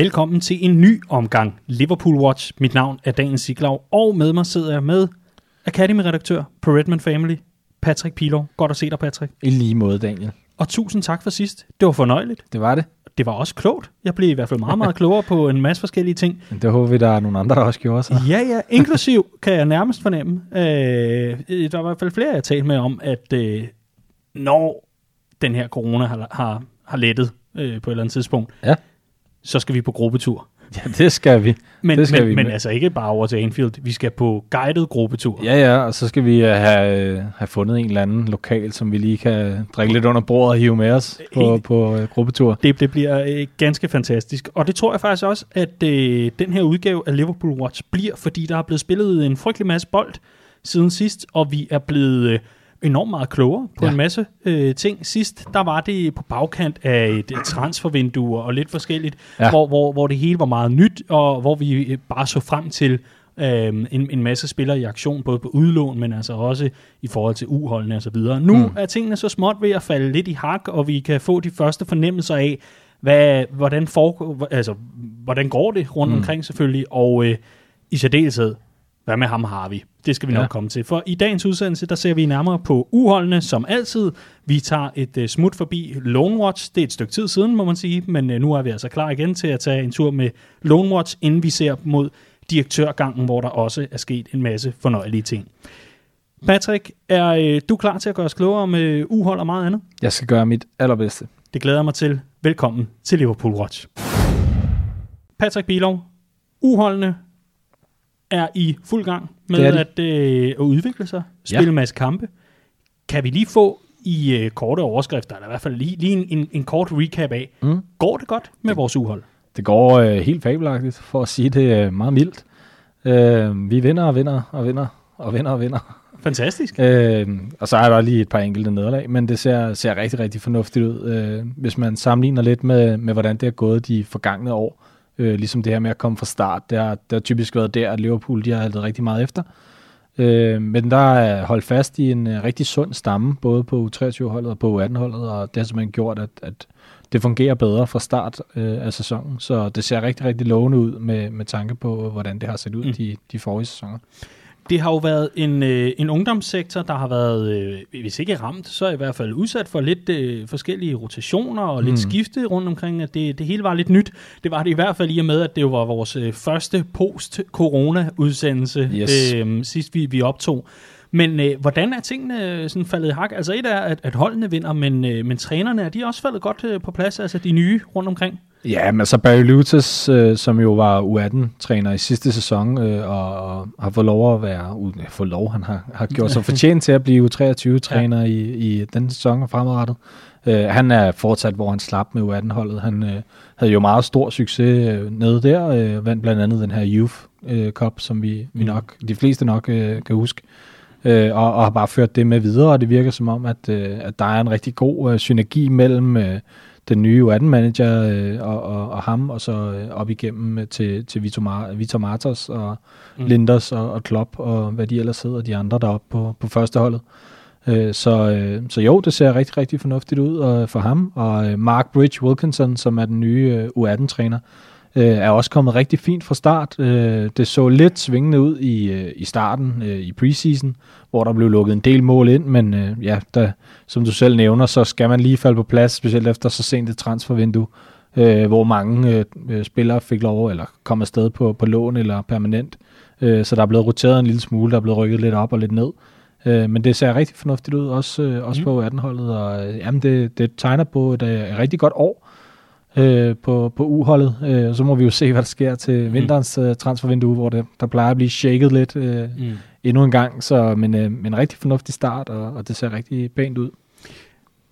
Velkommen til en ny omgang Liverpool Watch. Mit navn er Daniel Siglaug, og med mig sidder jeg med Academy-redaktør på Redman Family, Patrick Pilov. Godt at se dig, Patrick. I lige måde, Daniel. Og tusind tak for sidst. Det var fornøjeligt. Det var det. Det var også klogt. Jeg blev i hvert fald meget, meget klogere på en masse forskellige ting. Men det håber vi, der er nogle andre, der også gjorde så. Ja, ja. Inklusiv kan jeg nærmest fornemme. Øh, der var i hvert fald flere, jeg har talt med om, at øh, når den her corona har, har, har lettet øh, på et eller andet tidspunkt, Ja. Så skal vi på gruppetur. Ja, det skal vi. Men, det skal men, vi. men altså ikke bare over til Anfield. Vi skal på guided gruppetur. Ja, ja, og så skal vi øh, have, øh, have fundet en eller anden lokal, som vi lige kan drikke lidt under bordet og hive med os på, Helt. på uh, gruppetur. Det, det bliver øh, ganske fantastisk. Og det tror jeg faktisk også, at øh, den her udgave af Liverpool Watch bliver, fordi der er blevet spillet en frygtelig masse bold siden sidst, og vi er blevet øh, enormt meget klogere på Ja. en masse øh, ting. Sidst, der var det på bagkant af et, et transfervindue og lidt forskelligt, ja. Hvor, hvor, hvor det hele var meget nyt, og hvor vi øh, bare så frem til øh, en, en masse spillere i aktion, både på udlån, men altså også i forhold til uholdene og så videre. Nu mm. er tingene så småt ved at falde lidt i hak, og vi kan få de første fornemmelser af, hvad, hvordan, foregår, altså, hvordan går det rundt mm. omkring selvfølgelig, og øh, i særdeleshed, hvad med ham har vi? Det skal vi nok Ja. komme til. For i dagens udsendelse, der ser vi nærmere på uholdene, som altid. Vi tager et uh, smut forbi Lone Watch. Det er et stykke tid siden, må man sige, men uh, nu er vi altså klar igen til at tage en tur med Lone Watch, inden vi ser mod direktørgangen, hvor der også er sket en masse fornøjelige ting. Patrick, er uh, du klar til at gøre os klogere om uh, uhold og meget andet? Jeg skal gøre mit allerbedste. Det glæder jeg mig til. Velkommen til Liverpool Watch. Patrick Bilov, uholdene er i fuld gang med Det at, øh, at udvikle sig, spille Ja. en masse kampe. Kan vi lige få i øh, korte overskrifter, eller i hvert fald lige, lige en, en, en kort recap af, Mm. går det godt med vores uhold? Det går øh, helt fabelagtigt, for at sige det øh, meget mildt. Øh, vi vinder og vinder og vinder og vinder og vinder. Fantastisk. Øh, og så er der lige et par enkelte nederlag, men det ser, ser rigtig, rigtig fornuftigt ud, øh, hvis man sammenligner lidt med, med, hvordan det er gået de forgangne år. Øh, ligesom det her med at komme fra start, det har, det har typisk været der, at Liverpool de har haltet rigtig meget efter. Øh, men der er holdt fast i en øh, rigtig sund stamme, både på U23-holdet og på U18-holdet, og det har simpelthen gjort, at, at det fungerer bedre fra start øh, af sæsonen. Så det ser rigtig, rigtig lovende ud med, med tanke på, hvordan det har set ud mm. de, de forrige sæsoner. Det har jo været en, øh, en ungdomssektor, der har været, øh, hvis ikke ramt, så i hvert fald udsat for lidt øh, forskellige rotationer og lidt Mm. skifte rundt omkring, at det, det hele var lidt nyt. Det var det i hvert fald i og med, at det var vores øh, første post-corona-udsendelse, Yes. øh, sidst vi, vi optog. Men øh, hvordan er tingene øh, sådan faldet i hak? Altså et er, at, at holdene vinder, men, øh, men trænerne, er de også faldet godt øh, på plads, altså de nye rundt omkring? Ja, men så Barry Lutas, øh, som jo var U18-træner i sidste sæson, øh, og, og har fået lov at være, uh, fået lov, han har, har gjort sig fortjent til at blive U23-træner ja. i, i den sæson og fremadrettet. Øh, han er fortsat, hvor han slap med U18-holdet. Han øh, havde jo meget stor succes øh, nede der, øh, vandt blandt andet den her Youth øh, Cup, som vi, vi Mm. nok, de fleste nok øh, kan huske. Øh, og, og har bare ført det med videre, og det virker som om, at, øh, at der er en rigtig god øh, synergi mellem øh, den nye U18-manager øh, og, og, og ham, og så øh, op igennem øh, til, til Vitor, Mar- Vitor Martos og Mm. mm. Linders og, og Klopp, og hvad de ellers hedder, de andre deroppe på, på førsteholdet. Øh, så, øh, så jo, det ser rigtig, rigtig fornuftigt ud øh, for ham. Og øh, Mark Bridge Wilkinson, som er den nye øh, U18-træner, øh, er også kommet rigtig fint fra start. Øh, det så lidt svingende ud i, øh, i starten øh, i preseason, hvor der blev lukket en del mål ind, men øh, ja, der, som du selv nævner, så skal man lige falde på plads, specielt efter så sent et transfervindue, øh, hvor mange øh, øh, spillere fik lov eller kom afsted på, på lån eller permanent. Øh, så der er blevet roteret en lille smule, der er blevet rykket lidt op og lidt ned. Øh, men det ser rigtig fornuftigt ud, også, øh, også Mm. på 18-holdet, og øh, jamen, det, det tegner på et, øh, et rigtig godt år øh, på, på U-holdet. Øh, og så må vi jo se, hvad der sker til Mm. vinterens øh, transfervindue, hvor det, der plejer at blive shaket lidt øh, Mm. endnu en gang. Så, men, øh, men en rigtig fornuftig start, og, og det ser rigtig pænt ud.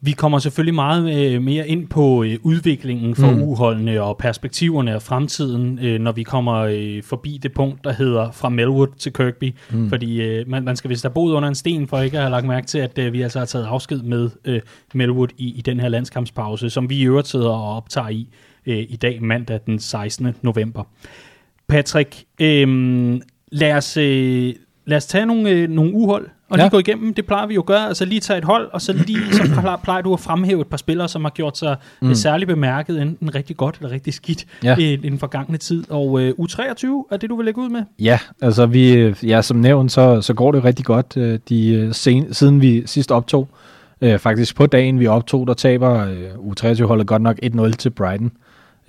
Vi kommer selvfølgelig meget øh, mere ind på øh, udviklingen for mm. Uholdene og perspektiverne og fremtiden, øh, når vi kommer øh, forbi det punkt, der hedder fra Melwood til Kirkby. Mm. Mm. Fordi øh, man, man skal vist have boet under en sten, for ikke at have lagt mærke til, at øh, vi altså har taget afsked med øh, Melwood i, i den her landskampspause, som vi i øvrigt sidder og optager i øh, i dag, mandag den 16. november. Patrick, øh, lad, os, øh, lad os tage nogle, øh, nogle uhold og Ja. lige gå igennem. Det plejer vi jo at gøre. Altså lige tage et hold, og så, lige, så plejer, du at fremhæve et par spillere, som har gjort sig mm. særligt bemærket, enten rigtig godt eller rigtig skidt Ja. i, den forgangne tid. Og øh, U23 er det, du vil lægge ud med? Ja, altså vi, ja, som nævnt, så, så går det jo rigtig godt. øh, De, øh, sen, siden vi sidst optog, øh, faktisk på dagen vi optog, der taber øh, U23-holdet godt nok 1-0 til Brighton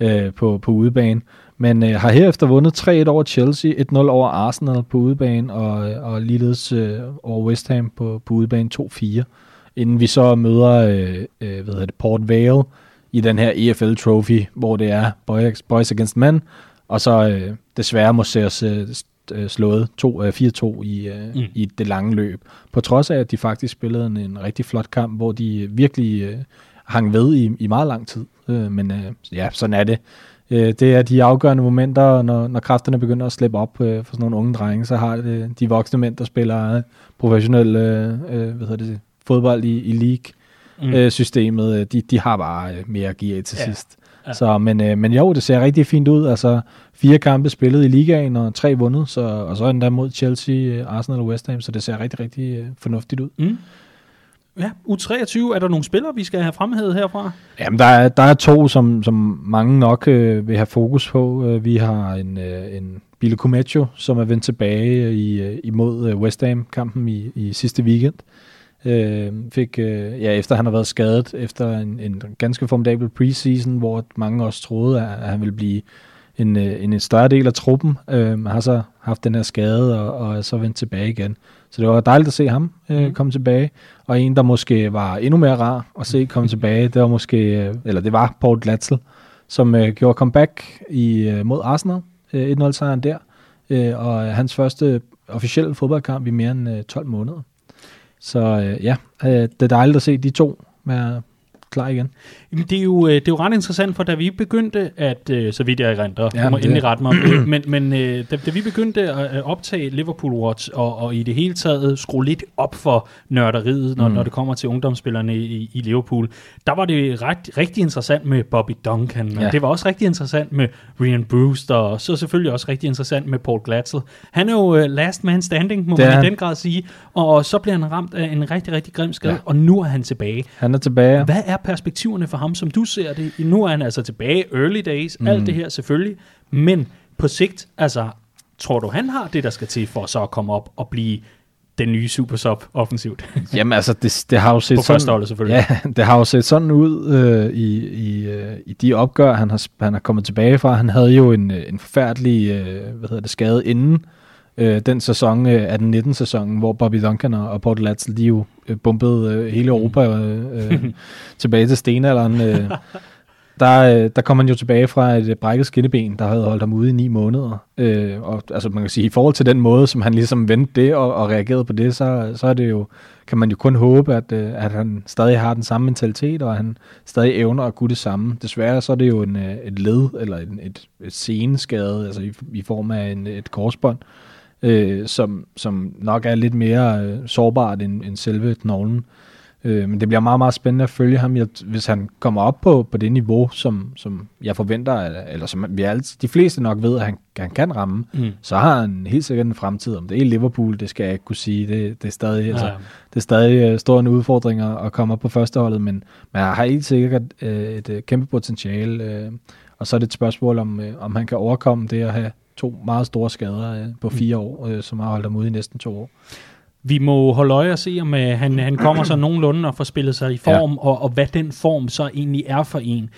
øh, på, på udebane. Men øh, har herefter vundet 3-1 over Chelsea, 1-0 over Arsenal på udebane, og, og ligeledes øh, over West Ham på, på udebane 2-4. Inden vi så møder øh, øh, hvad hedder det, Port Vale i den her EFL Trophy, hvor det er boys, boys against men, og så øh, desværre må se os øh, øh, slået to, øh, 4-2 i, øh, mm. i det lange løb. På trods af, at de faktisk spillede en, en rigtig flot kamp, hvor de virkelig øh, hang ved i, i meget lang tid. Øh, men øh, ja, sådan er det. Øh, det er de afgørende momenter, når, når kræfterne begynder at slippe op øh, for sådan nogle unge drenge, så har det de voksne mænd, der spiller øh, professionel øh, øh, hvad hedder det, fodbold i, i Mm. øh, systemet, øh, de, de har bare øh, mere at give af til Ja. sidst. Ja. Så, men, øh, men jo, det ser rigtig fint ud. Altså fire kampe spillet i ligaen, og tre vundet, så, og så endda mod Chelsea, øh, Arsenal og West Ham, så det ser rigtig, rigtig øh, fornuftigt ud. Mm. Ja, U23, er der nogle spillere, vi skal have fremhævet herfra? Jamen, der er, der er to, som, som mange nok øh, vil have fokus på. Øh, vi har en, øh, en Bile Comecho, som er vendt tilbage øh, i, øh, imod West Ham-kampen i, i sidste weekend. Øh, fik, øh, ja, efter han har været skadet efter en, en ganske formidabel preseason, hvor mange også troede, at, han ville blive en, en, en større del af truppen. Øh, har så haft den her skade og, og er så vendt tilbage igen. Så det var dejligt at se ham øh, Mhm. komme tilbage. Og en, der måske var endnu mere rar at se komme tilbage, det var måske, øh, eller det var Paul Glatzel, som øh, gjorde comeback i, øh, mod Arsenal. Øh, 1-0 sejren der. Øh, og hans første officielle fodboldkamp i mere end øh, 12 måneder. Så øh, ja, øh, det er dejligt at se de to være klar igen. Jamen, Det er, jo, øh, det er jo ret interessant, for da vi begyndte at, øh, så vidt jeg erindrer, ja, du må endelig rette mig, men, men øh, da, da vi begyndte at optage Liverpool Watch, og, og i det hele taget skrue lidt op for nørderiet, når, mm. Når det kommer til ungdomsspillerne i, i Liverpool, der var det ret, rigtig interessant med Bobby Duncan, og Ja. det var også rigtig interessant med Ryan Brewster, og så selvfølgelig også rigtig interessant med Paul Glatzel. Han er jo last man standing, må Det man i den grad sige, og så bliver han ramt af en rigtig, rigtig grim skade. Ja. og nu er han tilbage. Han er tilbage. Hvad er perspektiverne for ham, som du ser det? Nu er han altså tilbage, early days, mm. alt det her selvfølgelig, men på sigt, altså, tror du, han har det, der skal til for så at komme op og blive den nye supersub offensivt? Jamen altså, det, det har jo set På sådan... førsteholdet selvfølgelig. Ja, det har jo set sådan ud øh, i, i, øh, i de opgør, han har, han har kommet tilbage fra. Han havde jo en, øh, en forfærdelig øh, hvad hedder det, skade inden øh, den sæson øh, af den 19-sæsonen, hvor Bobby Duncan og, Port Latzel, de jo øh, bombede øh, hele Europa øh, øh, tilbage til stenalderen. Øh. Der, øh, der kom han jo tilbage fra et øh, brækket skinneben, der havde holdt ham ude i ni måneder. Øh, og altså man kan sige, i forhold til den måde, som han ligesom vendte det og, og reagerede på det, så, så er det jo, kan man jo kun håbe, at, øh, at han stadig har den samme mentalitet, og at han stadig evner at kunne det samme. Desværre så er det jo en, øh, et led, eller en, et, et seneskade, altså i, i form af en, et korsbånd, øh, som, som nok er lidt mere øh, sårbart end, end selve knoglen. Øh, men det bliver meget, meget spændende at følge ham, jeg, hvis han kommer op på, på det niveau, som, som jeg forventer, eller, eller som vi altid, de fleste nok ved, at han, han kan ramme, Mm. så har han helt sikkert en fremtid. Om det er i Liverpool, det skal jeg ikke kunne sige. Det, det er stadig, altså, det er stadig øh, stor en udfordring at, at komme op på førsteholdet, men man har helt sikkert øh, et øh, kæmpe potentiale, øh, og så er det et spørgsmål, om, øh, om han kan overkomme det at have to meget store skader øh, på fire år, øh, som har holdt ham ude i næsten to år. Vi må holde øje og se, om øh, han, han kommer så nogenlunde og får spillet sig i form, ja. og, og hvad den form så egentlig er for en.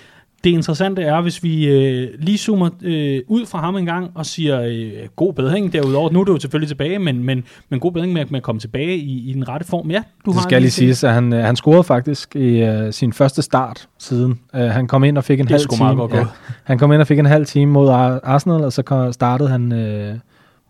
Det interessante er, hvis vi øh, lige zoomer øh, ud fra ham en gang og siger øh, god bedring derudover. Nu er du jo selvfølgelig tilbage, men, men, men god bedring med, med at komme tilbage i, i den rette form. Ja, du Det har skal lige siges, at han, øh, han scorede faktisk i øh, sin første start siden. Uh, han kom ind og fik en Det halv time. meget godt gået. han kom ind og fik en halv time mod Ar- Arsenal, og så startede han øh,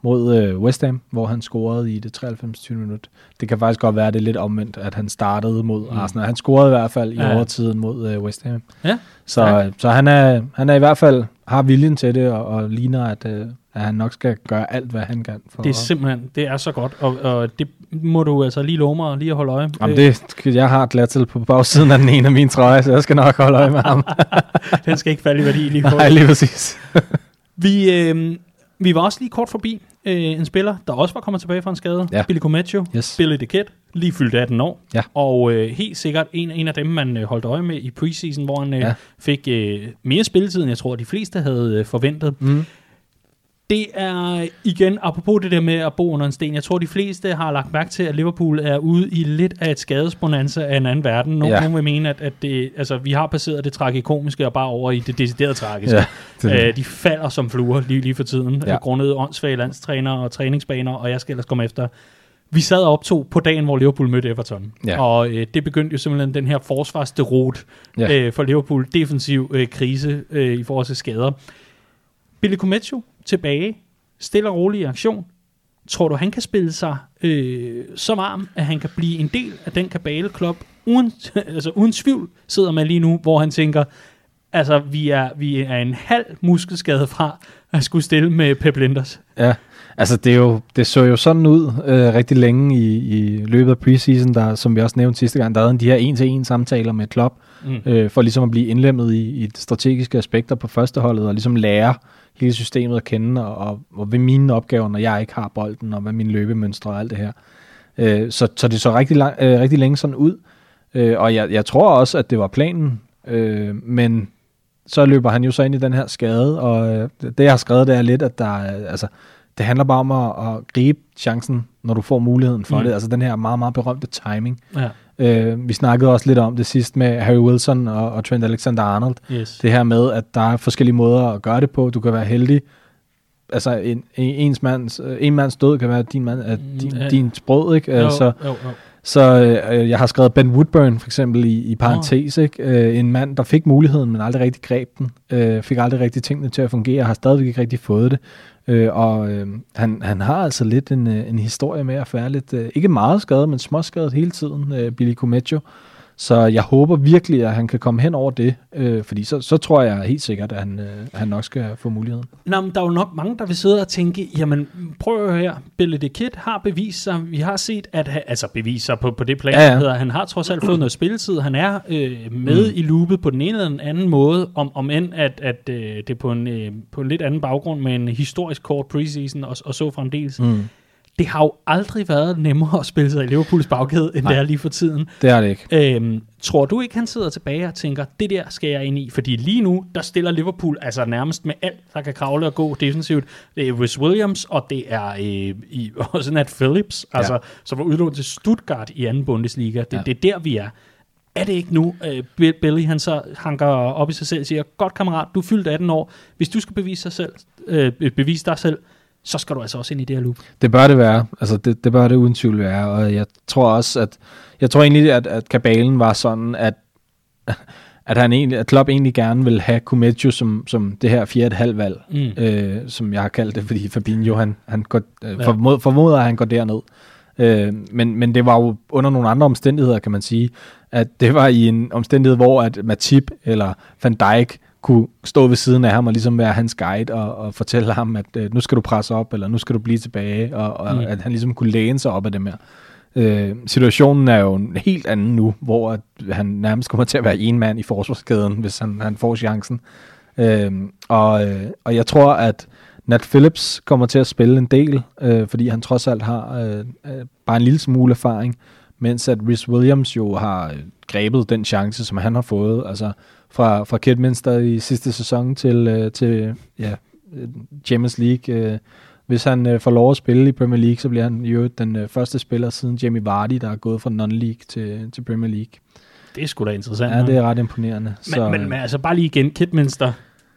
mod øh, West Ham, hvor han scorede i det 93. minut. Det kan faktisk godt være, at det er lidt omvendt, at han startede mod Mm. Arsenal. Han scorede i hvert fald i Ja. overtiden mod øh, West Ham. Ja, Så, Ja. så han, er, han er i hvert fald har viljen til det, og, og ligner, at, øh, at han nok skal gøre alt, hvad han kan. For det er simpelthen, det er så godt, og, og det må du altså lige love mig lige at holde øje. Jamen, det, jeg har Glatzel på bagsiden af den ene af mine trøjer, så jeg skal nok holde øje med ham. Den skal ikke falde i værdi lige på. Nej, lige præcis. Vi, øh, vi var også lige kort forbi øh, en spiller, der også var kommet tilbage fra en skade. Ja. Billy Cometio. Yes. Billy the Kid, lige fyldt 18 år. Ja. Og øh, helt sikkert en, en af dem, man øh, holdt øje med i preseason, hvor han øh, Ja. fik øh, mere spilletid, end jeg tror, de fleste havde øh, forventet. Mm. Det er igen, apropos det der med at bo under en sten, jeg tror, de fleste har lagt mærke til, at Liverpool er ude i lidt af et skadesbonanza af en anden verden. Nogle, Ja. nogle vil mene, at, at det, altså, vi har passeret det tragikomiske og bare over i det deciderede tragiske. Ja, det. Øh, de falder som fluer lige, lige for tiden, Ja. grundet åndssvage landstræner og træningsbaner, og jeg skal ellers komme efter. Vi sad og optog på dagen, hvor Liverpool mødte Everton, Ja. og øh, det begyndte jo simpelthen den her forsvarsderot ja. øh, for Liverpool, defensiv øh, krise øh, i forhold til skader. Billy Cometio tilbage, stille og rolig i aktion. Tror du, han kan spille sig øh, så varm, at han kan blive en del af den kabale klub, uden, altså uden tvivl sidder man lige nu, hvor han tænker, altså vi er, vi er en halv muskelskade fra at skulle stille med Pep Linders. Ja, altså det, er jo, det så jo sådan ud øh, rigtig længe i, i løbet af preseason, der, som vi også nævnte sidste gang, der havde de her en-til-en samtaler med Klopp, Mm. øh, for ligesom at blive indlemmet i, i de strategiske aspekter på førsteholdet, og ligesom lære hele systemet at kende, og, og, og hvad mine opgaver, når jeg ikke har bolden, og hvad mine løbemønstre og alt det her. Øh, så, så det så rigtig, lang, øh, rigtig længe sådan ud, øh, og jeg, jeg tror også, at det var planen, øh, men så løber han jo så ind i den her skade, og øh, det jeg har skrevet, det er lidt, at der er, altså, det handler bare om at, at gribe chancen, når du får muligheden for mm. det, altså den her meget, meget berømte timing. Ja, Øh, vi snakkede også lidt om det sidst med Harry Wilson og, og Trent Alexander-Arnold. yes. Det her med, at der er forskellige måder at gøre det på. Du kan være heldig. Altså, en, en, ens mands, øh, en mands død kan være din, mand, Mm, din, ja. din sprød, ikke? jo, så jo, jo. så øh, jeg har skrevet Ben Woodburn for eksempel i, i parentes, ikke? Øh, en mand, der fik muligheden, men aldrig rigtig greb den. Øh, fik aldrig rigtig tingene til at fungere, har stadigvæk ikke rigtig fået det. Øh, og øh, han, han har altså lidt en, øh, en historie med at være lidt, øh, ikke meget skadet, men småskadet hele tiden, øh, Billy Cometio. Så jeg håber virkelig, at han kan komme hen over det, øh, fordi så, så tror jeg helt sikkert, at han, øh, han nok skal få muligheden. Nå, men der er jo nok mange, der vil sidde og tænke, jamen prøv at høre her, Billy the Kid har bevist sig, vi har set, at han, altså bevist sig på, på det plan, Ja, ja. ja. han har trods alt fået noget spilletid, han er øh, med mm. i loopet på den ene eller den anden måde, om, om end at, at øh, det er på en, øh, på en lidt anden baggrund med en historisk kort preseason og, og så fremdeles. Mm. Det har jo aldrig været nemmere at spille sig i Liverpools bagkæde, end Nej. det er lige for tiden. Det er det ikke. Øhm, tror du ikke, han sidder tilbage og tænker, det der skal jeg ind i? Fordi lige nu, der stiller Liverpool altså nærmest med alt, der kan kravle og gå defensivt. Det er Rhys Williams, og det er øh, i, også Nat Phillips, Ja. altså, som var udlånt til Stuttgart i anden Bundesliga. Det, Ja. det er der, vi er. Er det ikke nu, øh, Bill- Billy han så hanker op i sig selv og siger, godt kammerat, du er fyldt 18 år. Hvis du skal bevise, sig selv, øh, bevise dig selv, så skal du altså også ind i det her loop. Det bør det være. Altså, det, det bør det uden tvivl være. Og jeg tror også, at jeg tror egentlig, at, at kabalen var sådan, at at han egentlig, at Klopp egentlig gerne vil have Kumetjo som, som det her fjerde halv valg, Mm. øh, som jeg har kaldt det, fordi Fabinho, han, han går, øh, Ja. formod, formoder, at han går derned. Øh, men, men det var jo under nogle andre omstændigheder, kan man sige, at det var i en omstændighed, hvor at Matip eller Van Dijk kunne stå ved siden af ham og ligesom være hans guide og, og fortælle ham, at øh, nu skal du presse op, eller nu skal du blive tilbage, og, og Mm. at han ligesom kunne læne sig op af dem her. Øh, situationen er jo en helt anden nu, hvor at han nærmest kommer til at være en mand i forsvarskæden, hvis han, han får chancen. Øh, og, øh, og jeg tror, at Nat Phillips kommer til at spille en del, øh, fordi han trods alt har øh, øh, bare en lille smule erfaring, mens at Rhys Williams jo har øh, grebet den chance, som han har fået, altså fra, fra Kidminster i sidste sæson til, øh, til ja, øh, Champions League. Øh, hvis han øh, får lov at spille i Premier League, så bliver han jo den øh, første spiller siden Jamie Vardy, der er gået fra non-league til, til Premier League. Det er sgu da interessant. Ja, det er ret imponerende. Men, men, men altså bare lige igen, Kidminster,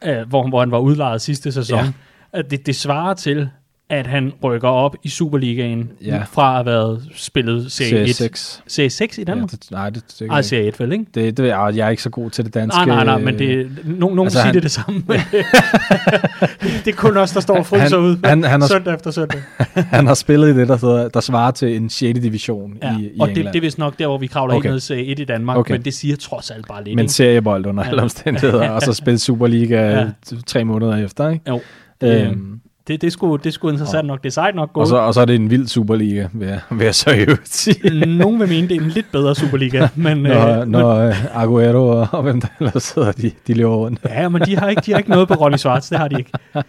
øh, hvor, hvor han var udlejet sidste sæson, Ja. ja. at det, det svarer til, at han rykker op i Superligaen Ja. ja. fra at have været spillet Serie Serie 1. 6. Serie 6 i Ja, Danmark? det, nej, det, det, Ej, Serie 1 vel, ikke? det, det, jeg, er ikke så god til det danske. Nej, nej, nej, men det, no, nogen Altså, siger han- det det samme. det er kun os, der står og fryser ud han- han har- søndag efter søndag. han har spillet i det, der, hedder, der svarer til en 6. division Ja. i, i og England. det, det er vist nok der, hvor vi kravler Okay. ind i Serie 1 i Danmark, Okay. men det siger trods alt bare lidt. men ikke? seriebold under Ja. alle omstændigheder, og så spille Superliga Ja. ja. tre måneder efter. Ikke? Jo. Øhm, Det, det, sgu, det sgu interessant nok. Det er sejt nok og, gået. så, og så er det en vild Superliga, vil jeg, vil jeg så i øvrigt sige. Nogen vil mene, det er en lidt bedre Superliga, men, Når, øh, når øh, Aguero og, og hvem der ellers sidder, de, de løber rundt. Ja, men de har ikke, de har ikke noget på Ronny Schwartz, det har de ikke.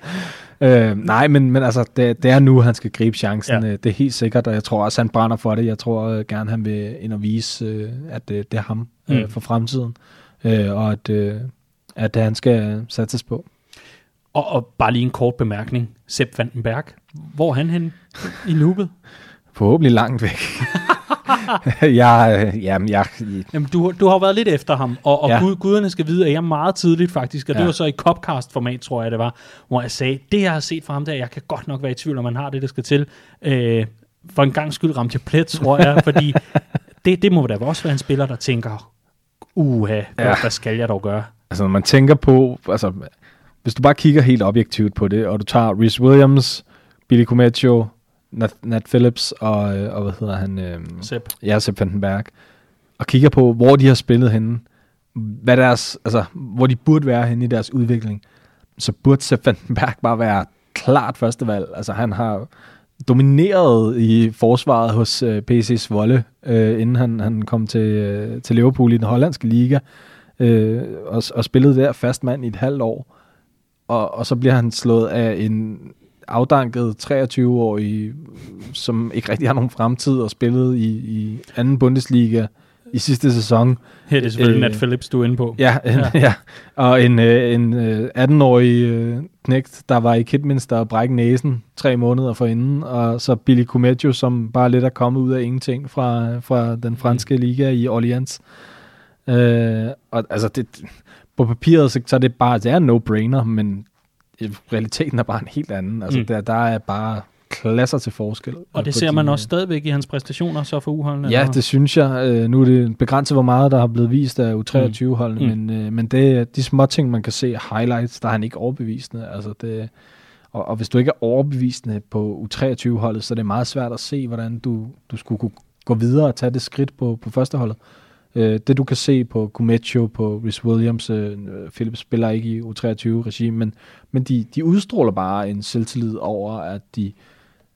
Øh, nej, men, men altså, det, det er nu, han skal gribe chancen. Ja. Ja. Det er helt sikkert, og jeg tror også, han brænder for det. Jeg tror øh, gerne, han vil ind og vise, øh, at øh, det er ham øh, Mm. for fremtiden, øh, og at, øh, at han skal satses på. Og, og bare lige en kort bemærkning. Sepp Vandenberg, hvor er han hen i loopet? Forhåbentlig langt væk. jeg, jamen, jeg, Jamen, du, du har været lidt efter ham, og, og ja. Gud, guderne skal vide, at jeg meget tidligt faktisk, og det Ja. var så i Copcast-format, tror jeg det var, hvor jeg sagde, det jeg har set fra ham der, jeg kan godt nok være i tvivl, om han har det, der skal til. Øh, for en gang skyld ramte jeg plet, tror jeg, fordi det, det må da også være en spiller, der tænker, uha, ja. Ja. hvad skal jeg dog gøre? altså, når man tænker på, altså, hvis du bare kigger helt objektivt på det, og du tager Reese Williams, Billy Cometio, Nat, Nat Phillips og, øh, og hvad hedder han? Øh, Sepp. ja, Sepp Vandenberg, og kigger på, hvor de har spillet henne, hvad deres, altså, hvor de burde være henne i deres udvikling, så burde Sepp Vandenberg bare være klart førstevalg. Altså, han har domineret i forsvaret hos øh, PC Zwolle, øh, inden han, han kom til, øh, til Liverpool i den hollandske liga, øh, og, og spillede der fast mand i et halvt år. Og, og så bliver han slået af en afdanket 23-årig, som ikke rigtig har nogen fremtid, og spillede i, i anden Bundesliga i sidste sæson. Her er det selvfølgelig Øh, Nat Phillips, du er inde på. Ja, en, ja. ja. og en, øh, en øh, 18-årig øh, knægt, der var i Kidminster og brække næsen tre måneder forinden, og så Billy Cometio, som bare lidt er kommet ud af ingenting fra, fra den franske liga i Orleans. Øh, og altså, det, på papiret, så, så er det bare, det er no-brainer, men i realiteten er bare en helt anden. Altså, Mm. der, der er bare klasser til forskel. Og det ser de, man øh, også stadigvæk i hans præstationer så for uholdene. Ja, det synes jeg. Øh, nu er det begrænset, hvor meget der har blevet vist af U23-holdene, Mm. men, øh, men det de små ting, man kan se, highlights, der er han ikke overbevisende. Altså det, og, og hvis du ikke er overbevisende på U23-holdet, så er det meget svært at se, hvordan du, du skulle kunne gå videre og tage det skridt på, på førsteholdet. Øh, det du kan se på Gumecho, på Rhys Williams, øh, Philip spiller ikke i U23-regime, men, men de, de udstråler bare en selvtillid over, at de,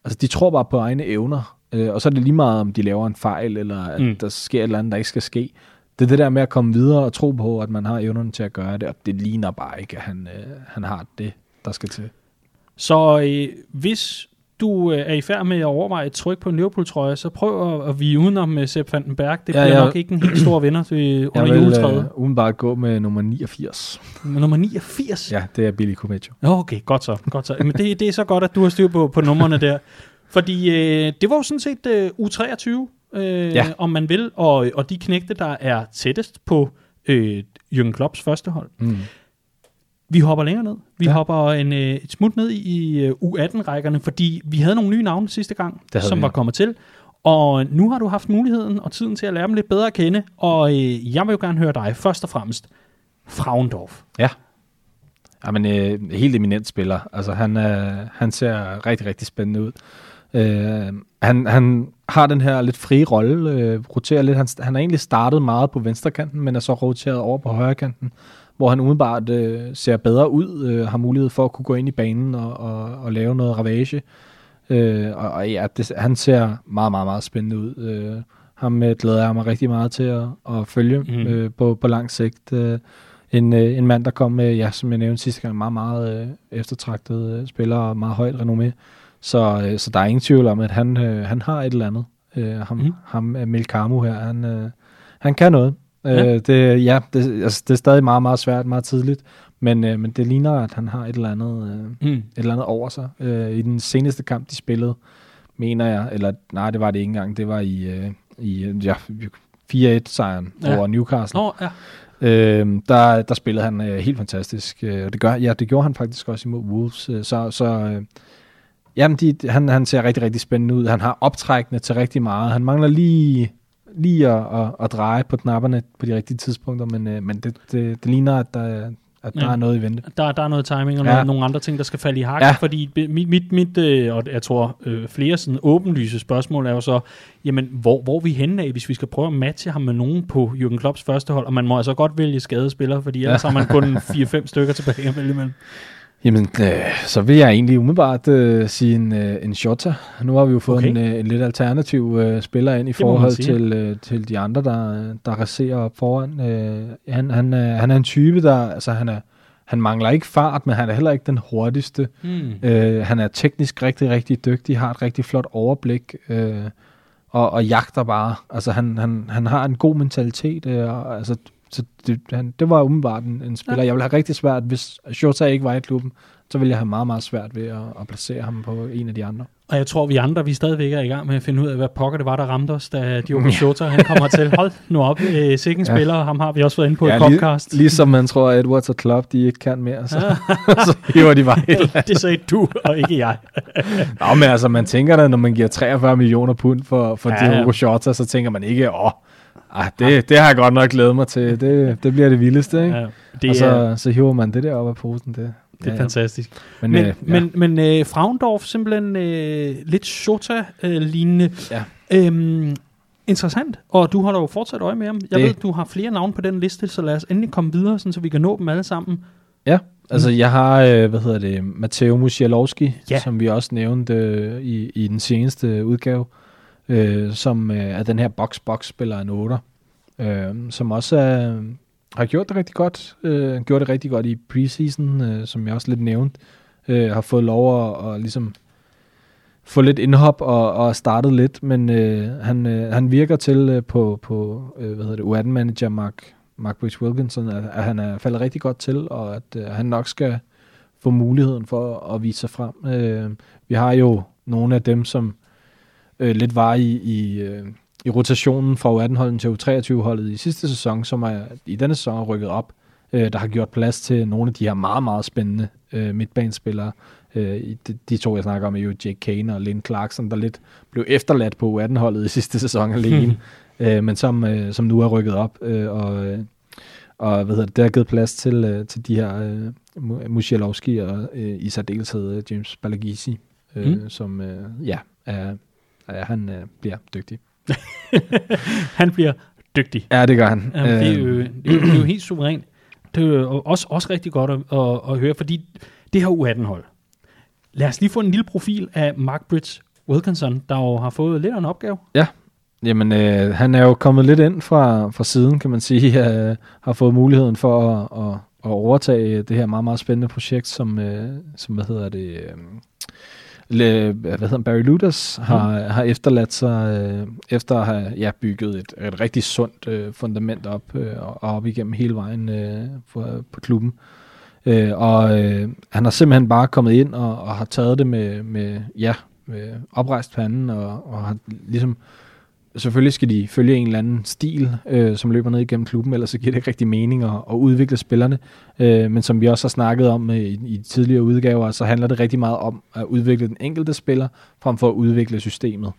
altså de tror bare på egne evner, øh, og så er det lige meget, om de laver en fejl, eller at Mm. der sker et eller andet, der ikke skal ske. Det er det der med at komme videre og tro på, at man har evnerne til at gøre det, og det ligner bare ikke, at han, øh, han har det, der skal til. Så øh, hvis du øh, er i færd med at overveje et tryk på en Liverpool-trøje, så prøv at, at vige udenom med Sepp Vandenberg. Det Ja, bliver jeg- nok ikke en helt stor vinder til, Jeg under vil juletræet. øh, umiddelbart gå med nummer 89. Men nummer 89? Ja, det er Billy Cometio. Nå, okay, godt så. Godt så. Men det, det er så godt, at du har styr på, på numrene der. Fordi øh, det var jo sådan set øh, U23, øh, Ja. om man vil, og, og de knægte, der er tættest på øh, Jürgen Klopps første hold. Mm. Vi hopper længere ned. Vi ja. Hopper en, øh, et smut ned i øh, U18-rækkerne, fordi vi havde nogle nye navne sidste gang, som vi, var kommet til. Og nu har du haft muligheden og tiden til at lære dem lidt bedre at kende, og øh, jeg vil jo gerne høre dig først og fremmest. Frauendorf. Ja. Jamen, øh, helt eminent spiller. Altså, han, øh, han ser rigtig, rigtig spændende ud. Øh, han, han har den her lidt frie rolle, øh, roterer lidt. Han, han har egentlig startet meget på venstrekanten, men er så roteret over på højrekanten, hvor han umiddelbart øh, ser bedre ud, øh, har mulighed for at kunne gå ind i banen og, og, og lave noget ravage. Øh, og, og ja, det, han ser meget, meget, meget spændende ud. Øh, ham øh, glæder jeg mig rigtig meget til at, at følge mm. øh, på, på lang sigt. Øh, en, øh, en mand, der kom med, ja, som jeg nævnte sidste gang, meget, meget øh, eftertragtet øh, spiller og meget højt renommé. Så, øh, så der er ingen tvivl om, at han, øh, han har et eller andet. Øh, ham, mm. ham øh, Melkamu her, han, øh, han kan noget. Ja. Øh, det, ja, det, altså, det er stadig meget, meget svært, meget tidligt. Men, øh, men det ligner, at han har et eller andet, øh, Mm. et eller andet over sig. Øh, I den seneste kamp, de spillede, mener jeg, eller nej, det var det ikke engang, det var i, øh, i ja, 4-1-sejren Ja. over Newcastle. Nå, ja. Øh, der, der spillede han øh, helt fantastisk. Øh, det, gør, ja, det gjorde han faktisk også imod Wolves. Øh, så så øh, jamen, de, han, han ser rigtig, rigtig spændende ud. Han har optrækkende til rigtig meget. Han mangler lige, lige at, at, at dreje på knapperne på de rigtige tidspunkter, men, øh, men det, det, det ligner, at der, at der Ja. er noget i vente. Der, der er noget timing og Ja. noget, nogle andre ting, der skal falde i hak. Ja. Fordi mit, mit, mit øh, og jeg tror øh, flere sådan åbenlyse spørgsmål er jo så, jamen hvor, hvor er vi henne af, hvis vi skal prøve at matche ham med nogen på Jürgen Klopps første hold, og man må altså godt vælge skadespillere, fordi ellers har man kun 4-5 stykker tilbage at vælge imellem. Jamen, øh, så vil jeg egentlig umiddelbart øh, sige en, øh, en Shota. Nu har vi jo fået Okay. en, øh, en lidt alternativ øh, spiller ind i forhold til, øh, til de andre, der, der raserer op foran. Øh, han, han, øh, han er en type, der altså, han er, han mangler ikke fart, men han er heller ikke den hurtigste. Mm. Øh, han er teknisk rigtig, rigtig dygtig, har et rigtig flot overblik, øh, og, og jagter bare. Altså, han, han, han har en god mentalitet, øh, og, altså, så det, han, det var umiddelbart en, en spiller. Ja. Jeg ville have rigtig svært, hvis Shota ikke var i klubben, så ville jeg have meget, meget svært ved at, at placere ham på en af de andre. Og jeg tror, vi andre, vi stadigvæk er i gang med at finde ud af, hvad pokker det var, der ramte os, da Diogo Jota, han kommer til. Hold nu op, øh, sikken ja. spiller, ham har vi også været inde på ja, et podcast. Lige, ligesom man tror, at Edwards og Klopp, de ikke kan mere, så, så hiver de bare helt. det sagde du, og ikke jeg. Nå, men altså, man tænker da, når man giver 43 millioner pund for, for ja, Diogo Jota, så tænker man ikke, åh, ah, det, det har jeg godt nok glædet mig til. Det, det bliver det vildeste, ikke? Ja, det og så, er... så hiver man det der op af posen, det, det er ja, fantastisk. Men, men, øh, ja. men, men øh, Fraundorf simpelthen øh, lidt Shota-lignende. Øh, ja. Øhm, interessant, og du har da jo fortsat øje med ham. Jeg det. ved, du har flere navne på den liste, så lad os endelig komme videre, sådan, så vi kan nå dem alle sammen. Ja, altså jeg har, øh, hvad hedder det, Matteo Musialowski, ja. som vi også nævnte øh, i, i den seneste udgave, øh, som øh, er den her box-box-spiller af 8, øh, som også er har gjort det rigtig godt. Øh, gjort det rigtig godt i preseason, øh, som jeg også lidt nævnte. Øh, har fået lov at, at ligesom få lidt indhop og, og startet lidt, men øh, han, øh, han virker til øh, på, på øh, hvad hedder det, U18-manager Mark, Mark Bridge Wilkinson, at, at han er faldet rigtig godt til, og at øh, han nok skal få muligheden for at vise sig frem. Øh, vi har jo nogle af dem, som øh, lidt var i, i, øh, i rotationen fra U18-holdet til U23-holdet i sidste sæson, som er i denne sæson rykket op, øh, der har gjort plads til nogle af de her meget, meget spændende øh, midtbanespillere. Øh, de, de to, jeg snakker om, er jo Jake Kane og Lynn Clarkson, der lidt blev efterladt på U18-holdet i sidste sæson alene, øh, men som, øh, som nu er rykket op, øh, og, øh, og hvad hedder det, der har givet plads til, øh, til de her øh, Musialowski og øh, i særdeleshed øh, James Balagisi, øh, mm. som øh, ja, er, er, han øh, bliver dygtig. han bliver dygtig. Ja, det gør han. Jamen, det, er jo, det, er jo, det er jo helt suverænt. Det er jo også, også rigtig godt at, at, at høre, fordi det her U18-hold. Lad os lige få en lille profil af Mark Bridge Wilkinson, der jo har fået lidt af en opgave. Ja, Jamen, øh, han er jo kommet lidt ind fra, fra siden, kan man sige. Øh, har fået muligheden for at, at, at overtage det her meget, meget spændende projekt, som, øh, som hvad hedder det, øh, Le, hvad hedder Barry Ludas har, mm. har efterladt sig, øh, efter at have ja, bygget et, et rigtig sundt øh, fundament op, øh, og op igennem hele vejen øh, for, på klubben. Øh, og øh, han har simpelthen bare kommet ind og, og har taget det med, med ja, med oprejst panden, og, og har ligesom selvfølgelig skal de følge en eller anden stil, øh, som løber ned igennem klubben, ellers så giver det ikke rigtig mening at, at udvikle spillerne. Øh, men som vi også har snakket om øh, i, i tidligere udgaver, så handler det rigtig meget om at udvikle den enkelte spiller, frem for at udvikle systemet.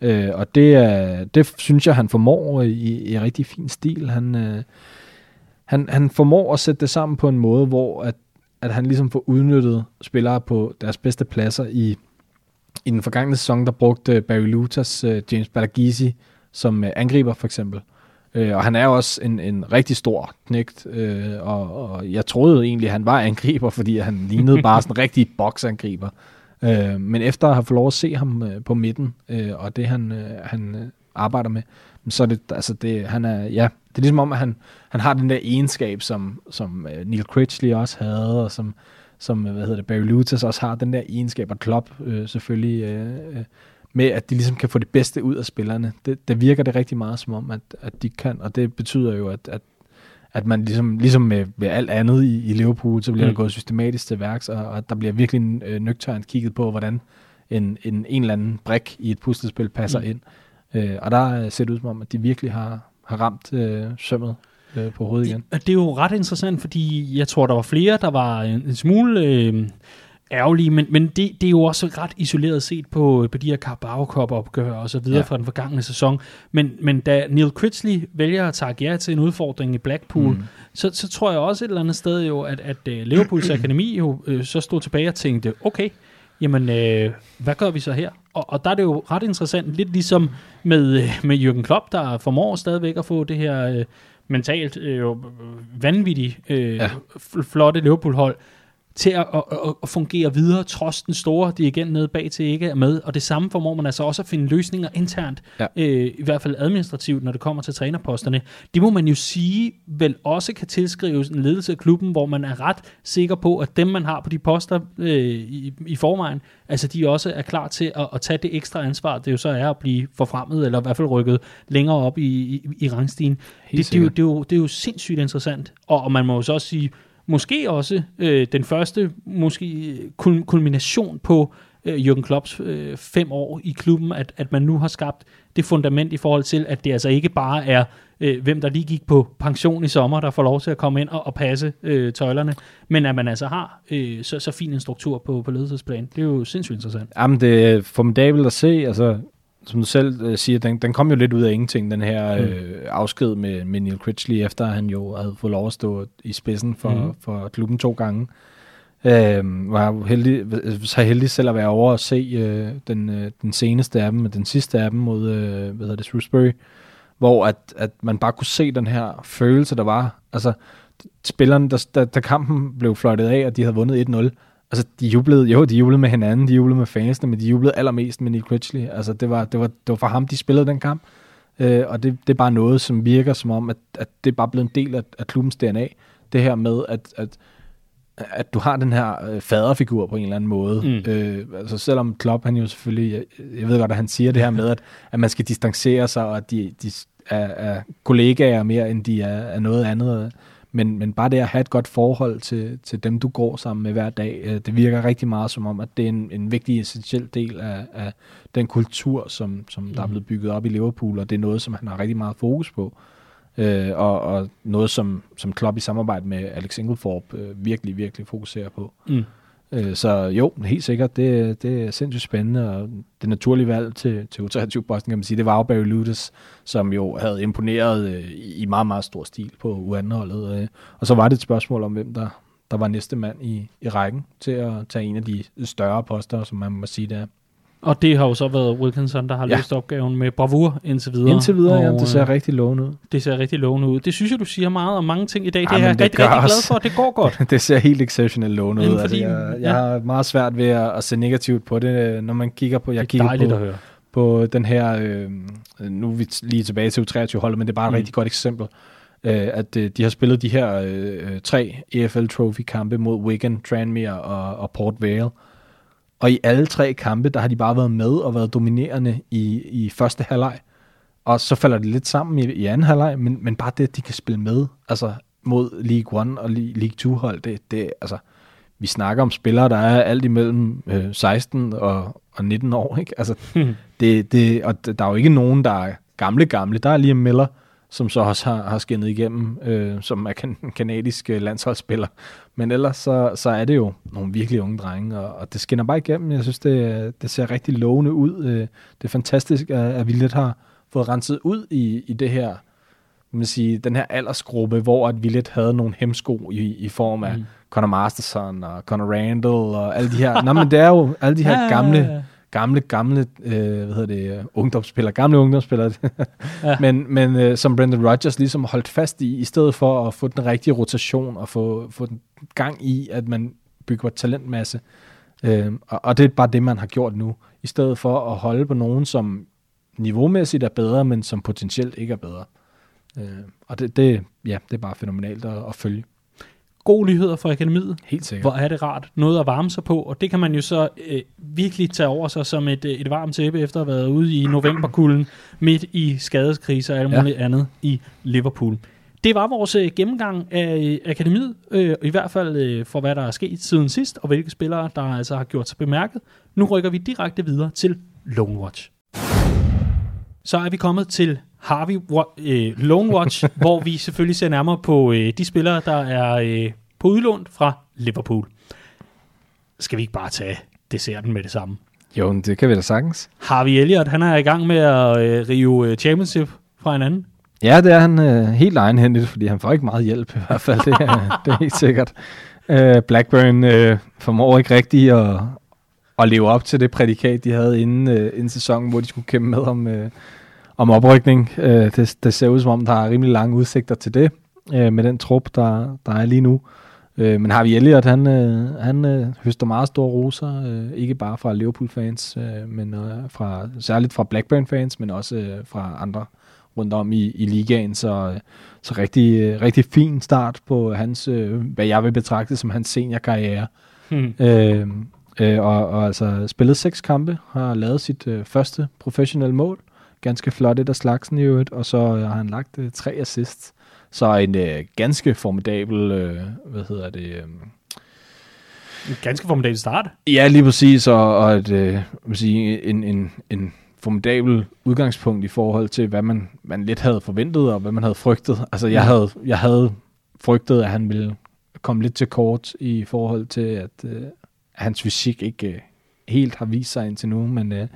Øh, og det, er, det synes jeg, han formår øh, i, i rigtig fin stil. Han, øh, han, han formår at sætte det sammen på en måde, hvor at, at han ligesom får udnyttet spillere på deres bedste pladser i i den forgangne sæson, der brugte øh, Barry Lutas øh, James Balagisi som øh, angriber for eksempel. Øh, og han er jo også en, en rigtig stor knægt, øh, og, og jeg troede egentlig, at han var angriber, fordi han lignede bare sådan en rigtig boksangriber. Øh, men efter at have fået lov at se ham øh, på midten, øh, og det han, øh, han øh, arbejder med, så er det, altså det, han er, ja, det er ligesom om, at han, han har den der egenskab, som, som øh, Neil Critchley også havde, og som, som hvad hedder det, Barry Lutas også har den der egenskab, og Klopp øh, selvfølgelig, øh, øh, med at de ligesom kan få det bedste ud af spillerne. Det, det virker det rigtig meget som om, at, at de kan, og det betyder jo, at, at, at man ligesom, ligesom med, med alt andet i, i Liverpool, så bliver mm. der gået systematisk til værks, og, og der bliver virkelig øh, nøgternt kigget på, hvordan en, en, en eller anden brik i et puslespil passer mm. ind. Øh, og der ser det ud som om, at de virkelig har, har ramt øh, sømmet øh, på hovedet igen. Det, det er jo ret interessant, fordi jeg tror, der var flere, der var en, en smule øh, ærgerlige, men, men det, det er jo også ret isoleret set på, på de her Carabao Cup opgør og så videre ja. fra den forgangne sæson. Men, men da Neil Critchley vælger at tage ja til en udfordring i Blackpool, mm. så, så tror jeg også et eller andet sted jo, at, at uh, Liverpools akademi jo øh, så stod tilbage og tænkte, okay, jamen øh, hvad gør vi så her? Og, og der er det jo ret interessant, lidt ligesom med, øh, med Jürgen Klopp, der formår stadigvæk at få det her... Øh, mentalt øh, vanvittigt øh, ja. flotte Liverpool-hold, til at, at, at, at fungere videre, trods den store dirigent nede bag til ikke er med. Og det samme formår man altså også at finde løsninger internt, Ja. øh, i hvert fald administrativt, når det kommer til trænerposterne. Det må man jo sige, vel også kan tilskrives en ledelse af klubben, hvor man er ret sikker på, at dem, man har på de poster øh, i, i forvejen, altså de også er klar til at, at tage det ekstra ansvar, det jo så er at blive forfremmet, eller i hvert fald rykket længere op i, i, i rangstigen. Det, det, er jo, det, er jo, det er jo sindssygt interessant. Og, og man må jo så også sige, måske også øh, den første måske kul- kulmination på øh, Jürgen Klopps øh, fem år i klubben, at, at man nu har skabt det fundament i forhold til, at det altså ikke bare er, øh, hvem der lige gik på pension i sommer, der får lov til at komme ind og, og passe øh, tøjlerne, men at man altså har øh, så, så fin en struktur på, på ledelsesplan. Det er jo sindssygt interessant. Jamen, det er formidabelt at se. Altså, som du selv øh, siger, den, den kom jo lidt ud af ingenting, den her Mm. øh, afsked med, med Neil Critchley, efter han jo havde fået lov at stå i spidsen for, mm. for klubben to gange. Øh, var heldig, så heldig selv at være over og se øh, den, øh, den seneste af dem, den sidste af dem mod øh, hvad hedder det, Shrewsbury, hvor at, at man bare kunne se den her følelse, der var. Altså, spillerne, der, der, der kampen blev fløjtet af, og de havde vundet 1-0, altså de jublede, jo, de jublede med hinanden, de jublede med fansene, men de jublede allermest med Neil Critchley. Altså det var, det var, det var for ham, de spillede den kamp. Øh, og det, det er bare noget, som virker som om, at, at det er bare blevet en del af, af klubbens DNA. Det her med, at, at, at du har den her øh, faderfigur på en eller anden måde. Mm. Øh, altså selvom Klopp, han jo selvfølgelig, jeg, jeg ved godt, at han siger det her med, at, at man skal distancere sig, og at de, de er, er kollegaer mere, end de er, er noget andet. Men, men bare det at have et godt forhold til, til dem, du går sammen med hver dag, øh, det virker rigtig meget som om, at det er en, en vigtig, essentiel del af, af den kultur, som, som der er blevet bygget op i Liverpool, og det er noget, som han har rigtig meget fokus på. Øh, og, og noget, som, som Klopp i samarbejde med Alex Inglethorpe øh, virkelig, virkelig fokuserer på. Mm. Øh, så jo, helt sikkert, det, det er sindssygt spændende, og det naturlige valg til, til U23-posten, kan man sige, det var jo Barry Ludes, som jo havde imponeret øh, i meget, meget stor stil på U18-holdet. Øh, og så var det et spørgsmål om, hvem der, der var næste mand i, i rækken til at tage en af de større poster, som man må sige, det er. Og det har jo så været Wilkinson, der har Ja. ja. løst opgaven med bravur indtil videre. Indtil videre, ja, Og, det ser øh, rigtig lovende ud. det ser rigtig lovende ud. Det synes jeg, du siger meget om mange ting i dag. Ja, det er jeg rigtig, rigtig glad for. Det går godt. det ser helt exceptionelt lovende ud. Altså, fordi- jeg, jeg ja. har meget svært ved at, at se negativt på det, når man kigger på, jeg Det er kigger dejligt på, at høre. på den her, øh, nu er vi lige tilbage til U23-holdet, men det er bare et Mm. rigtig godt eksempel, øh, at øh, de har spillet de her øh, øh, tre EFL Trophy-kampe mod Wigan, Tranmere og, og Port Vale. Og i alle tre kampe, der har de bare været med og været dominerende i, i første halvleg. Og så falder det lidt sammen i, i anden halvleg, men, men bare det, at de kan spille med altså mod League 1 og Le- League 2-hold, det, det altså, vi snakker om spillere, der er alt imellem øh, 16 og, og 19 år, ikke? Altså, det, det, og der er jo ikke nogen, der er gamle, gamle. Der er Liam Miller, som så også har, har skinnet igennem, øh, som er kan, kanadisk øh, landsholdsspiller. Men ellers så, så er det jo nogle virkelig unge drenge, og, og det skinner bare igennem. Jeg synes, det, det ser rigtig lovende ud. Øh, det er fantastisk, at, at vi lidt har fået renset ud i, i det her, man sige, den her aldersgruppe, hvor at vi lidt havde nogle hemsko i, i form af Mm. Conor Masterson og Conor Randall og alle de her. Nå, men det er jo alle de her gamle. Gamle, gamle, øh, hvad hedder det, ungdomsspillere, gamle ungdomsspillere, ja. men, men øh, som Brendan Rodgers ligesom holdt fast i, i stedet for at få den rigtige rotation og få, få den gang i, at man bygger talentmasse. Øh, og, og det er bare det, man har gjort nu, i stedet for at holde på nogen, som niveaumæssigt er bedre, men som potentielt ikke er bedre. Øh, og det, det, ja, det er bare fænomenalt at, at følge. Gode nyheder for akademiet. Helt sikkert. Hvor er det rart. Noget at varme sig på, og det kan man jo så øh, virkelig tage over sig som et, øh, et varmt tæppe, efter at have været ude i novemberkulden, midt i skadeskriser og alt Ja. muligt andet i Liverpool. Det var vores øh, gennemgang af øh, akademiet, øh, i hvert fald øh, for hvad der er sket siden sidst, og hvilke spillere, der altså har gjort sig bemærket. Nu rykker vi direkte videre til Lone Watch. Så er vi kommet til Harvey øh, Lone Watch, hvor vi selvfølgelig ser nærmere på øh, de spillere, der er øh, på udlån fra Liverpool. Skal vi ikke bare tage desserten med det samme? Jo, det kan vi da sagtens. Harvey Elliott, han er i gang med at øh, rive øh, championship fra hinanden. Ja, det er han øh, helt egenhændigt, fordi han får ikke meget hjælp i hvert fald, det er, det er helt sikkert. Øh, Blackburn øh, formår ikke rigtigt at, at leve op til det prædikat, de havde inden, øh, inden sæsonen, hvor de skulle kæmpe med om, øh, om oprykning. Øh, det, det ser ud som om, der er rimelig lange udsigter til det, øh, med den trup, der, der er lige nu. Øh, men Harvey Elliott, han, øh, han øh, høster meget store roser, øh, ikke bare fra Liverpool-fans, øh, men øh, fra, særligt fra Blackburn-fans, men også øh, fra andre rundt om i, i ligaen. Så, øh, så rigtig, øh, rigtig fin start på hans, øh, hvad jeg vil betragte som hans seniorkarriere. Hmm. Øh, øh, og, og altså spillet seks kampe, har lavet sit øh, første professionelle mål. Ganske flot et af slagsen i øvrigt, og så øh, har han lagt øh, tre assists. Så en øh, ganske formidabel, øh, hvad hedder det... Øh, en ganske formidabel start. Ja, lige præcis, og, og et, øh, sige, en, en, en formidabel udgangspunkt i forhold til, hvad man, man lidt havde forventet, og hvad man havde frygtet. Altså, jeg havde, jeg havde frygtet, at han ville komme lidt til kort i forhold til, at øh, hans fysik ikke øh, helt har vist sig indtil nu, men øh,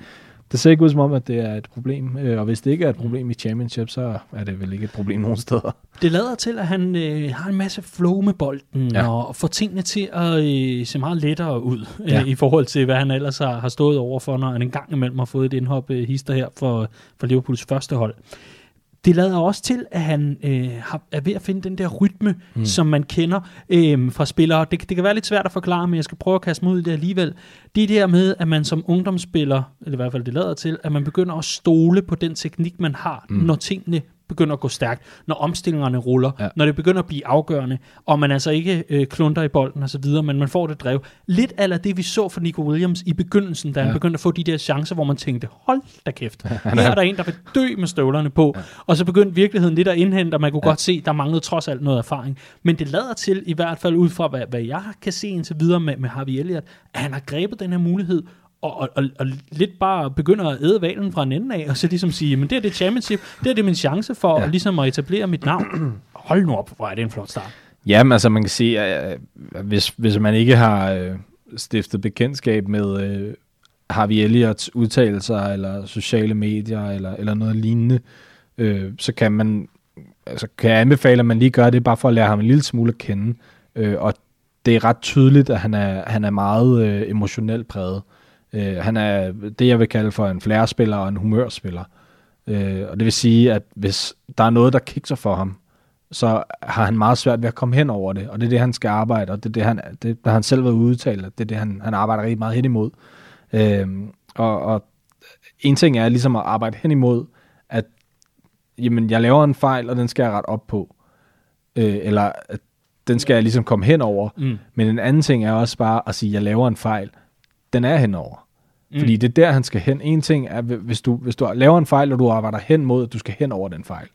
det ser ikke ud som om, at det er et problem. Øh, og hvis det ikke er et problem i championship, så er det vel ikke et problem nogen steder. Det lader til, at han øh, har en masse flow med bolden, ja. og får tingene til at øh, se meget lettere ud, øh, ja. i forhold til, hvad han ellers har, har stået over for, når han en gang imellem har fået et indhop øh, hister her for, for Liverpools første hold det lader også til, at han øh, har, er ved at finde den der rytme, mm. som man kender øh, fra spillere. Det, det kan være lidt svært at forklare, men jeg skal prøve at kaste mig ud i det alligevel. Det er der med, at man som ungdomsspiller, eller i hvert fald det lader til, at man begynder at stole på den teknik, man har, mm. når tingene begynder at gå stærkt, når omstillingerne ruller, ja. når det begynder at blive afgørende, og man altså ikke øh, klunter i bolden og så videre, men man får det drev. Lidt af det, vi så for Nico Williams i begyndelsen, da ja. han begyndte at få de der chancer, hvor man tænkte, hold da kæft, her er der en, der vil dø med støvlerne på. Ja. Og så begyndte virkeligheden lidt at indhente, og man kunne ja. godt se, der manglede trods alt noget erfaring. Men det lader til, i hvert fald ud fra, hvad, hvad jeg kan se indtil videre med, med Harvey Elliott, at han har grebet den her mulighed, og, og, og, lidt bare begynder at æde valen fra en ende af, og så ligesom sige, men det er det championship, det er det min chance for ja. at, ligesom at etablere mit navn. Hold nu op, hvor er det en flot start. Jamen, altså man kan sige, at hvis, hvis man ikke har øh, stiftet bekendtskab med øh, Harvey Elliots udtalelser, eller sociale medier, eller, eller noget lignende, øh, så kan man altså, kan jeg anbefale, at man lige gør det, bare for at lære ham en lille smule at kende. Øh, og det er ret tydeligt, at han er, han er meget øh, emotionelt præget. Øh, Øh, han er det, jeg vil kalde for en flærespiller og en humørspiller. Øh, og det vil sige, at hvis der er noget, der kikser for ham, så har han meget svært ved at komme hen over det, og det er det, han skal arbejde, og det er det, han, det, der han selv været udtalt, det er det, han, han arbejder rigtig meget hen imod. Øh, og, og en ting er ligesom at arbejde hen imod, at jamen, jeg laver en fejl, og den skal jeg ret op på. Øh, eller at den skal jeg ligesom komme hen over. Mm. Men en anden ting er også bare at sige, at jeg laver en fejl, den er henover. Mm. Fordi det er der, han skal hen. En ting er, hvis du, hvis du laver en fejl, og du arbejder hen mod, at du skal hen over den fejl,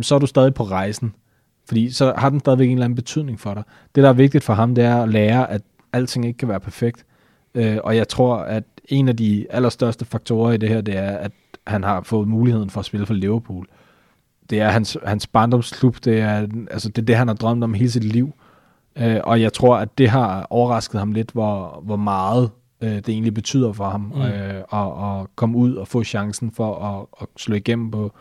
så er du stadig på rejsen. Fordi så har den stadigvæk en eller anden betydning for dig. Det, der er vigtigt for ham, det er at lære, at alting ikke kan være perfekt. Øh, og jeg tror, at en af de allerstørste faktorer i det her, det er, at han har fået muligheden for at spille for Liverpool. Det er hans, hans barndomsklub, det er, altså det er det, han har drømt om hele sit liv. Øh, og jeg tror, at det har overrasket ham lidt, hvor, hvor meget øh, det egentlig betyder for ham mm. øh, at, at komme ud og få chancen for at, at slå igennem på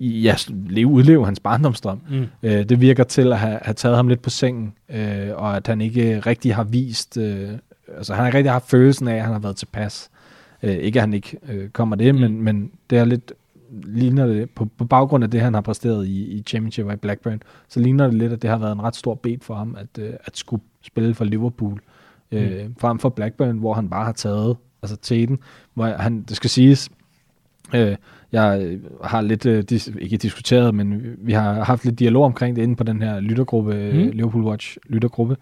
ja, leve, udleve hans barndomsdrøm. Mm. Øh, det virker til at have, have taget ham lidt på sengen, øh, og at han ikke rigtig har vist, øh, altså han har ikke rigtig haft følelsen af, at han har været tilpas. Øh, ikke at han ikke øh, kommer det, mm. men, men det er lidt, ligner det, på, på baggrund af det, han har præsteret i, i Championship og i Blackburn, så ligner det lidt, at det har været en ret stor bed for ham, at, øh, at skulle spille for Liverpool øh, mm. frem for Blackburn, hvor han bare har taget altså teten, hvor han, det skal siges, øh, jeg har lidt, øh, dis, ikke diskuteret, men vi har haft lidt dialog omkring det inde på den her lyttergruppe, mm. Liverpool Watch lyttergruppe,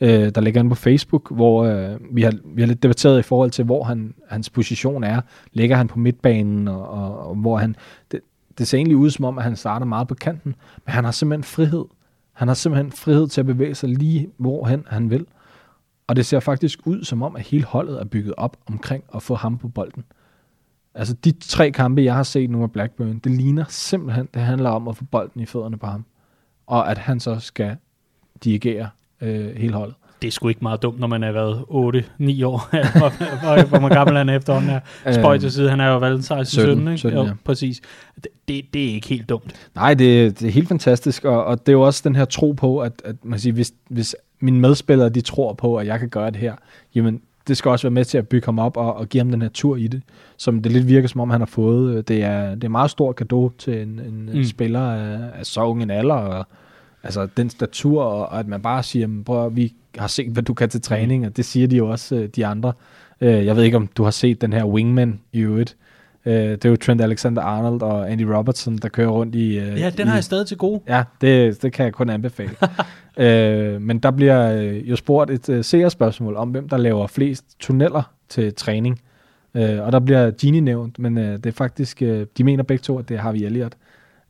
øh, der ligger inde på Facebook, hvor øh, vi, har, vi har lidt debatteret i forhold til, hvor han, hans position er. Ligger han på midtbanen, og, og, og hvor han... Det, det ser egentlig ud som om, at han starter meget på kanten, men han har simpelthen frihed. Han har simpelthen frihed til at bevæge sig lige hvorhen han vil. Og det ser faktisk ud som om, at hele holdet er bygget op omkring at få ham på bolden. Altså de tre kampe, jeg har set nu med Blackburn, det ligner simpelthen, det handler om at få bolden i fødderne på ham. Og at han så skal dirigere øh, hele holdet. Det er sgu ikke meget dumt, når man er været 8-9 år, hvor, hvor man gammel han er efterhånden er. Øhm, Spøj til side, han er jo valgt 16 17, ikke? 17, jo, præcis. Det, det, det er ikke helt dumt. Nej, det, det er helt fantastisk, og, og det er jo også den her tro på, at, at man siger, hvis, hvis mine medspillere, de tror på, at jeg kan gøre det her, jamen, det skal også være med til at bygge ham op og, og give ham den her tur i det, som det lidt virker som om, han har fået. Det er, det er meget stor gave til en, en mm. spiller af, af så ung en alder, og altså den statur, og at man bare siger, "Men prøv vi har set, hvad du kan til træning, og det siger de jo også, øh, de andre. Øh, jeg ved ikke, om du har set den her Wingman i øvrigt. Øh, det er jo Trent Alexander-Arnold og Andy Robertson, der kører rundt i... øh, Ja, den i, har jeg stadig til gode. Ja, det, det kan jeg kun anbefale. øh, men der bliver øh, jo spurgt et øh, seerspørgsmål om, hvem der laver flest tunneller til træning. Øh, og der bliver Gini nævnt, men øh, det er faktisk, øh, de mener begge to, at det er Harvey Elliott.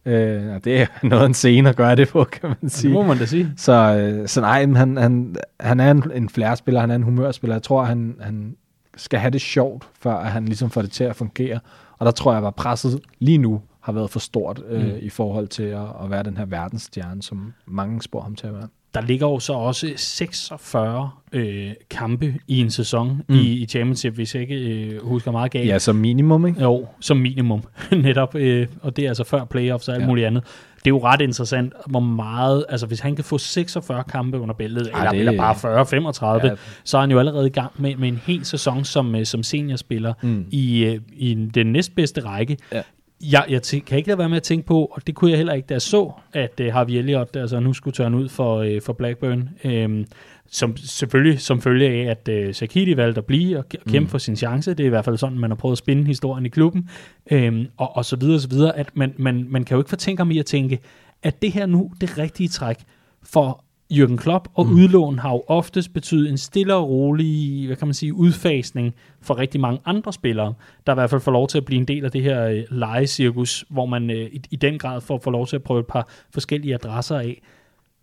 Øh, og det er noget en scene at gøre det på, kan man Det sige. må man da sige. Så, øh, så nej, han, han, han er en, en flærespiller, han er en humørspiller. Jeg tror, han, han skal have det sjovt, før at han ligesom får det til at fungere. Og der tror jeg, at presset lige nu har været for stort øh, Mm. i forhold til at, at være den her verdensstjerne, som mange spår ham til at være. Der ligger jo så også 46 øh, kampe i en sæson Mm. i, i Championship, hvis jeg ikke øh, husker meget galt. Ja, som minimum, ikke? Jo, som minimum, netop. Øh, og det er altså før playoffs og alt ja. muligt andet. Det er jo ret interessant, hvor meget, altså hvis han kan få 46 kampe under bæltet, Ej, eller, det- eller bare 40-35, Ja. ja. så er han jo allerede i gang med, med en hel sæson som, øh, som seniorspiller Mm. i, øh, i den næstbedste række. Ja. Jeg, jeg tæ- kan ikke lade være med at tænke på, og det kunne jeg heller ikke, da jeg så, at uh, Harvey Elliott altså, nu skulle tørne ud for, uh, for Blackburn. Um, som selvfølgelig som følge af, at uh, Sakiti valgte at blive og kæmpe Mm. for sin chance. Det er i hvert fald sådan, man har prøvet at spinde historien i klubben. Um, og, og så videre, og så videre. At man, man, man kan jo ikke fortænke om i at tænke, at det her nu det rigtige træk for Jürgen Klopp og Mm. udlån har jo oftest betydet en stille og rolig, hvad kan man sige, udfasning for rigtig mange andre spillere, der i hvert fald får lov til at blive en del af det her øh, legecirkus, hvor man øh, i, i den grad får, får lov til at prøve et par forskellige adresser af.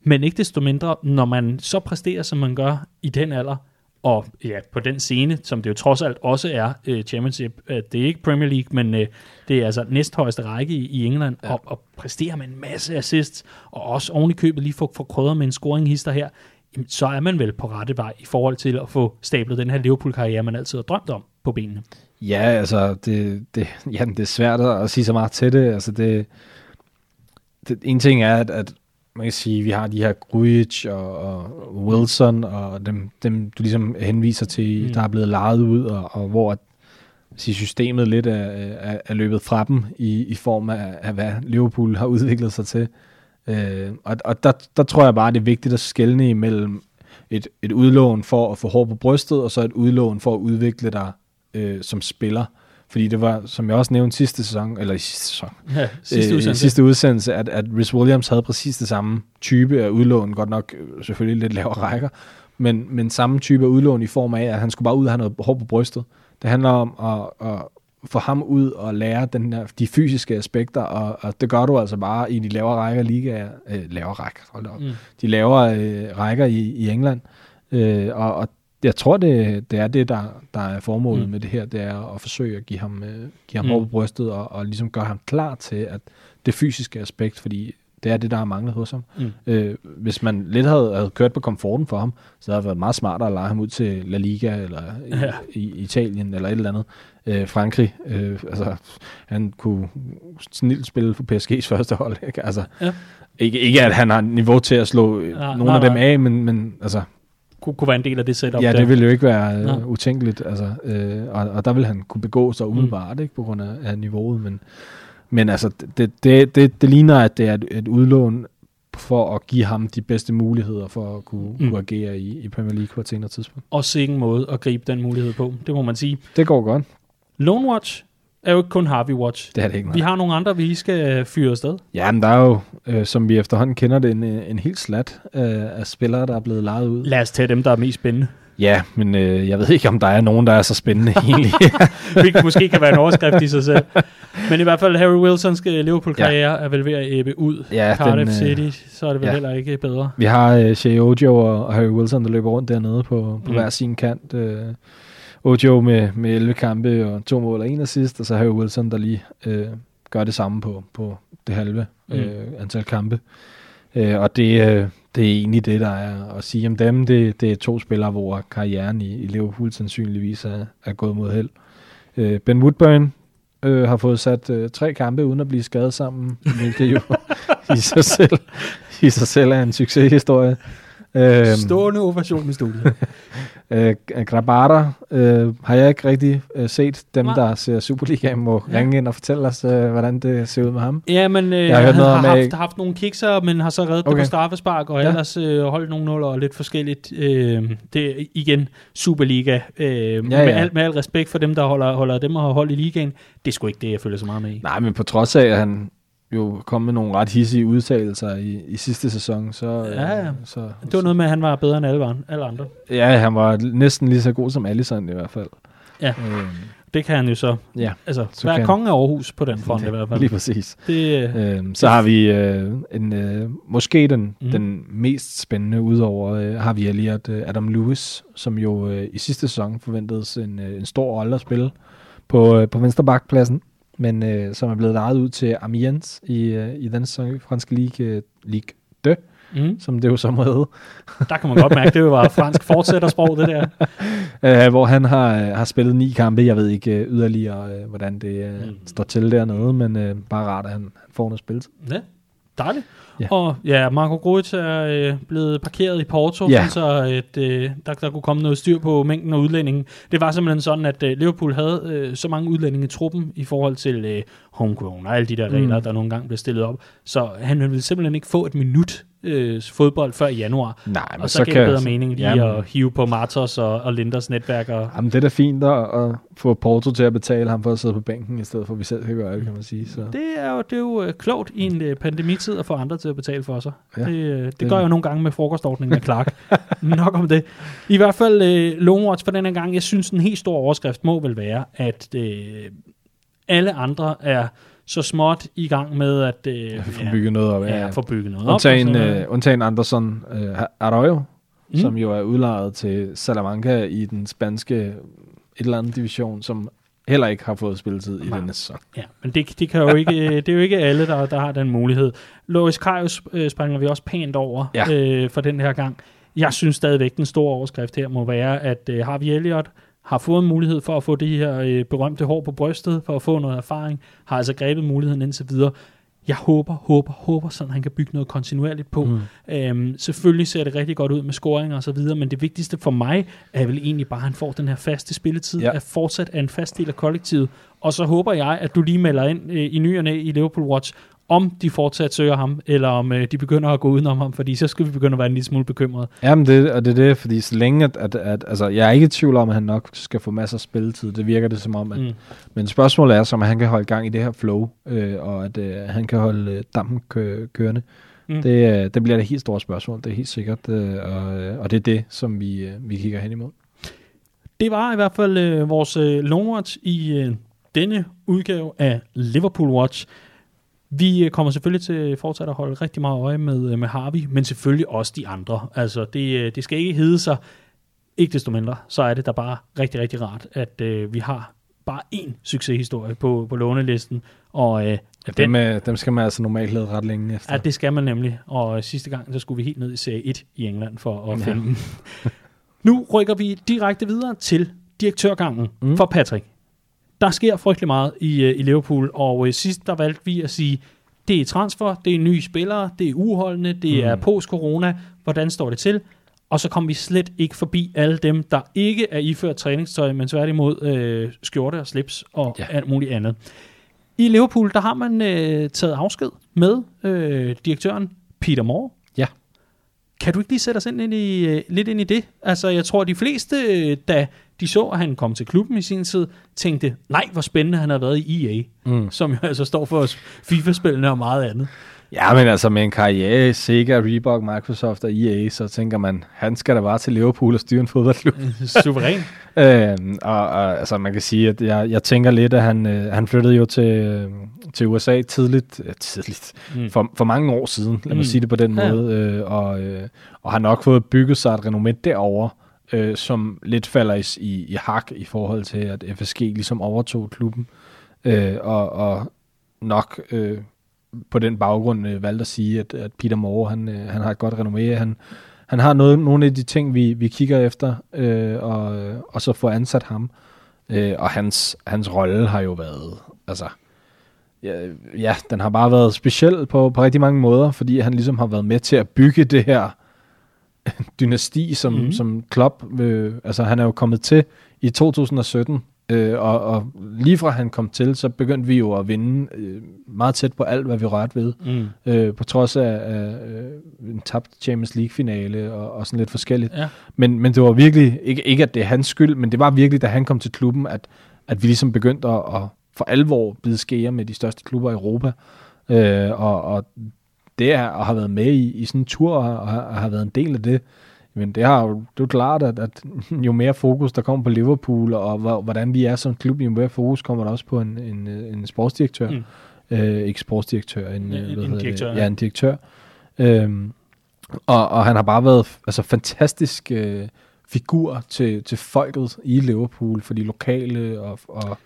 Men ikke desto mindre, når man så præsterer, som man gør i den alder, og ja, på den scene, som det jo trods alt også er øh, Championship, øh, det er ikke Premier League, men øh, det er altså næsthøjeste række i, i England, Ja. og, og præsterer med en masse assists, og også oven i købet lige få, få krydret med en scoringhister her, jamen, så er man vel på rette vej i forhold til at få stablet den her Liverpool-karriere, man altid har drømt om på benene. Ja, altså, det, det, jamen, det er svært at sige så meget til det. Altså, det, det en ting er, at, at man kan sige, vi har de her Grujic og, og Wilson, og dem, dem du ligesom henviser til, mm. Der er blevet lejet ud, og, og hvor sige, systemet lidt er, er, er løbet fra dem i, i form af, af, hvad Liverpool har udviklet sig til. Øh, og og der, der tror jeg bare, det er vigtigt at skelne imellem et, et udlån for at få hår på brystet, og så et udlån for at udvikle dig øh, som spiller. Fordi det var, som jeg også nævnte sidste sæson, eller i sidste sæson, Ja, sidste øh, udsendelse. sidste udsendelse, at, at Rhys Williams havde præcis det samme type af udlån, godt nok øh, selvfølgelig lidt lavere rækker, men, men samme type af udlån i form af, at han skulle bare ud og have noget hår på brystet. Det handler om at, at få ham ud og lære den der, de fysiske aspekter, og, og det gør du altså bare i de lavere rækker ligaer, øh, lavere rækker, hold op, Mm. de lavere øh, rækker i, i England. Øh, og, og jeg tror, det, det er det, der, der er formålet mm. Med det her, det er at forsøge at give ham, øh, give ham mm. Hår på brystet, og, og ligesom gøre ham klar til at det fysiske aspekt, fordi det er det, der har manglet hos ham. Mm. Øh, hvis man lidt havde, havde kørt på komforten for ham, så havde det været meget smartere at lege ham ud til La Liga, eller i, Ja. i, Italien, eller et eller andet. Øh, Frankrig, øh, altså, han kunne snilt spille på PSG's første hold. Ikke? Altså, Ja. ikke, ikke at han har niveau til at slå Nej, nogle nej, af dem nej. af, men, men altså, Kunne, kunne være en del af det setup ja, der. det ville jo ikke være øh, utænkeligt. Altså, øh, og, og der vil han kunne begå sig umiddelbart, ikke, på grund af, af niveauet. Men, men altså, det, det, det, det ligner, at det er et, et udlån for at give ham de bedste muligheder for at kunne, mm. Mm. kunne agere i, i Premier League på et senere tidspunkt. Og sikke måde at gribe den mulighed på, det må man sige. Det går godt. Lone Watch er jo ikke kun Harvey Watch. Det er det ikke. Vi Nej. har nogle andre, vi skal fyre afsted. Ja, men der er jo, øh, som vi efterhånden kender det, en, øh, en helt slat øh, af spillere, der er blevet lejet ud. Lad os tage dem, der er mest spændende. Ja, men øh, jeg ved ikke, om der er nogen, der er så spændende egentlig. Hvilket måske kan være en overskrift i sig selv. Men i hvert fald, Harry Wilsons øh, Liverpool-karriere ja. er vel ved at æbbe ud. Ja, Cardiff den, øh, City, så er det vel ja. heller ikke bedre. Vi har øh, Shea Ojo og, Harry Wilson, der løber rundt dernede på, på. Mm. hver sin kant. Øh, Ojo med, med 11 kampe og to mål og en assist, og så Harry Wilson, der lige øh, gør det samme på, på det halve Mm. øh, antal kampe. Øh, og det, øh, det er egentlig det, der er at sige om dem. Det, det er to spillere, hvor karrieren i, i Liverpool sandsynligvis er, er gået mod held. Øh, ben Woodburn øh, har fået sat øh, tre kampe uden at blive skadet sammen, hvilket jo i sig selv, i sig selv er en succeshistorie. Øhm, Stående ovation i studiet. øh, Grabara øh, har jeg ikke rigtig øh, set. Dem, Nej. der ser Superligaen, må Ja. ringe ind og fortælle os, øh, hvordan det ser ud med ham. Ja, men øh, Jeg har hørt han noget har haft, at- haft nogle kikser, men har så reddet okay. det på straffespark, og Ja. ellers øh, holdt nogle nuller og lidt forskelligt. Øh, det er igen Superliga. Øh, ja, Med, ja. al, med al respekt for dem, der holder, holder dem og har hold i ligaen. Det er sgu ikke det, jeg føler så meget med i. Nej, men på trods af, at han jo kom med nogle ret hissige udtalelser i, i sidste sæson, så... Ja, ja. Øh, så Det var noget med, at han var bedre end alle, andre- alle andre. Ja, han var næsten lige så god som Allison i hvert fald. Ja. Øhm, Det kan han jo så. ja, Altså, Så være konge af Aarhus på den front i hvert fald. lige præcis. Det, øh, Øhm, så har vi øh, en, øh, måske den, Mm. den mest spændende udover øh, har vi Elliot øh, Adam Lewis, som jo øh, i sidste sæson forventedes en, øh, en stor rolle at spille på, øh, på vensterbakpladsen, men øh, som er blevet lejet ud til Amiens i, øh, i den sæson franske ligue, øh, ligue 2, mm, som det jo så må hedde, der kan man godt mærke, det var fransk fortsættersprog, det der. øh, hvor han har, øh, har spillet ni kampe. Jeg ved ikke øh, yderligere, øh, hvordan det øh, Mm. står til dernede, men øh, bare rart, at han, han får noget spilletid. Ja, dejligt. Ja. Og ja, Marco Gruitz er øh, blevet parkeret i Porto, Ja. så at, øh, der, der kunne komme noget styr på mængden af udlændinge. Det var simpelthen sådan, at øh, Liverpool havde øh, så mange udlændinge i truppen i forhold til øh, homegrown og alle de der regler, Mm. der nogle gange blev stillet op. Så han ville simpelthen ikke få et minut øh, fodbold før i januar. Nej, Og så, så gav det bedre mening lige Jamen. at hive på Martos og, og Linders netværk. Og, Jamen, det er da fint at, at få Porto til at betale ham for at sidde på bænken, i stedet for at vi selv kan gøre det, kan man sige. Så. Det er jo, det er jo øh, klogt i en øh, pandemitid at få andre til at betale for sig. Ja, Ja, det, øh, det, det- gør jeg jo nogle gange med frokostordningen med Clark. Nok om det. I hvert fald øh, Lone Watch for den her gang. Jeg synes, en helt stor overskrift må vel være, at øh, alle andre er så småt i gang med at øh, Jeg får bygget noget op. ja, ja, få bygget noget op. Undtagen, så- øh, undtagen Anderson øh, Arroyo, mm. som jo er udlejet til Salamanca i den spanske et eller andet division, som heller ikke har fået spilletid i Nej. denne sæson. Ja, men det, det, kan jo ikke, øh, det er jo ikke alle, der, der har den mulighed. Loris Karius øh, springer vi også pænt over ja. Ja. øh, for den her gang. Jeg synes stadigvæk, den store overskrift her må være, at øh, Harvey Elliott har fået en mulighed for at få det her øh, berømte hår på brystet, for at få noget erfaring, har altså grebet muligheden indtil videre. Jeg håber, håber, håber, sådan han kan bygge noget kontinuerligt på. Mm. Øhm, selvfølgelig ser det rigtig godt ud med scoringer og så videre, men det vigtigste for mig er vel egentlig bare, at han får den her faste spilletid, ja. At fortsat er en fast del af kollektivet. Og så håber jeg, at du lige melder ind øh, i ny og næ i Liverpool Watch, om de fortsat søger ham, eller om øh, de begynder at gå udenom ham, fordi så skal vi begynde at være en lille smule bekymrede. Jamen, det, og det er det, fordi så længe, at, at, at altså, jeg er ikke i tvivl om, at han nok skal få masser af spilletid. Det virker det som om, at, Mm. men spørgsmålet er, som at han kan holde gang i det her flow, øh, og at øh, han kan holde øh, dampen kø- kørende. Mm. Det, øh, det bliver det helt store spørgsmål, det er helt sikkert, øh, og, øh, og det er det, som vi, øh, vi kigger hen imod. Det var i hvert fald øh, vores øh, Lone Watch i øh, denne udgave af Liverpool Watch. Vi øh, kommer selvfølgelig til fortsat at holde rigtig meget øje med, øh, med Harvey, men selvfølgelig også de andre. Altså, det, øh, det skal ikke hedde sig. Ikke desto mindre, så er det da bare rigtig, rigtig rart, at øh, vi har bare én succeshistorie på, på lånelisten. Og øh, Ja, den, dem, øh, dem skal man altså normalt lede ret længe efter. Ja, det skal man nemlig. Og sidste gang, så skulle vi helt ned i serie 1 i England for at Ja. finde den. Nu rykker vi direkte videre til direktørgangen. Mm. for Patrick. Der sker frygtelig meget i, øh, i Liverpool, og øh, sidst der valgte vi at sige, det er transfer, det er nye spillere, det er uholdende, det Mm. er post-corona, hvordan står det til? Og så kom vi slet ikke forbi alle dem, der ikke er iført træningstøj, men tværtimod øh, skjorte og slips og ja. Alt muligt andet. I Liverpool, der har man øh, taget afsked med øh, direktøren Peter Moore. Kan du ikke lige sætte os ind, ind i, lidt ind i det? Altså, jeg tror, de fleste, øh, da de så, at han kom til klubben i sin tid, tænkte, nej, hvor spændende han har været i EA, Mm. som jo altså står for FIFA-spillene og meget andet. Ja, men altså med en karriere Sega, Reebok, Microsoft og EA, så tænker man, han skal da bare til Liverpool og styre en fodboldklub. Suveræn. Øhm, og, og altså man kan sige, at jeg, jeg tænker lidt, at han, øh, han flyttede jo til, øh, til USA tidligt, øh, tidligt Mm. for, for mange år siden, lad mig Mm. sige det på den Ja. måde, øh, og, øh, og har nok fået bygget sig et renommé derovre, øh, som lidt falder i, i, i hak i forhold til, at FSG ligesom overtog klubben, øh, og, og nok øh, på den baggrund øh, valgte at sige, at, at Peter Moore, han, øh, han har et godt renommé, han, han har noget, nogle af de ting, vi, vi kigger efter, øh, og, og så få ansat ham. Øh, og hans, hans rolle har jo været, altså, ja, ja, den har bare været speciel på, på rigtig mange måder, fordi han ligesom har været med til at bygge det her dynasti, som, mm. som Klopp, øh, altså han er jo kommet til i 2017, øh, og, og lige fra han kom til, så begyndte vi jo at vinde øh, meget tæt på alt, hvad vi rørte ved, mm. øh, på trods af, af øh, en tabt Champions League-finale og, og sådan lidt forskelligt. Ja. Men, men det var virkelig, ikke, ikke at det er hans skyld, men det var virkelig, da han kom til klubben, at, at vi ligesom begyndte at, at for alvor bide skære med de største klubber i Europa. Øh, og, og det er, at have været med i, i sådan en tur og, og have været en del af det, men det, har jo, det er jo klart, at, at jo mere fokus der kommer på Liverpool, og hvordan vi er som klub, jo mere fokus kommer der også på en, en, en sportsdirektør. Mm. Øh, ikke sportsdirektør, en, ja, hvad en direktør. Det? Ja, en direktør. Øhm, og, og han har bare været altså, fantastisk øh, figur til, til folket i Liverpool, for de lokale, og, og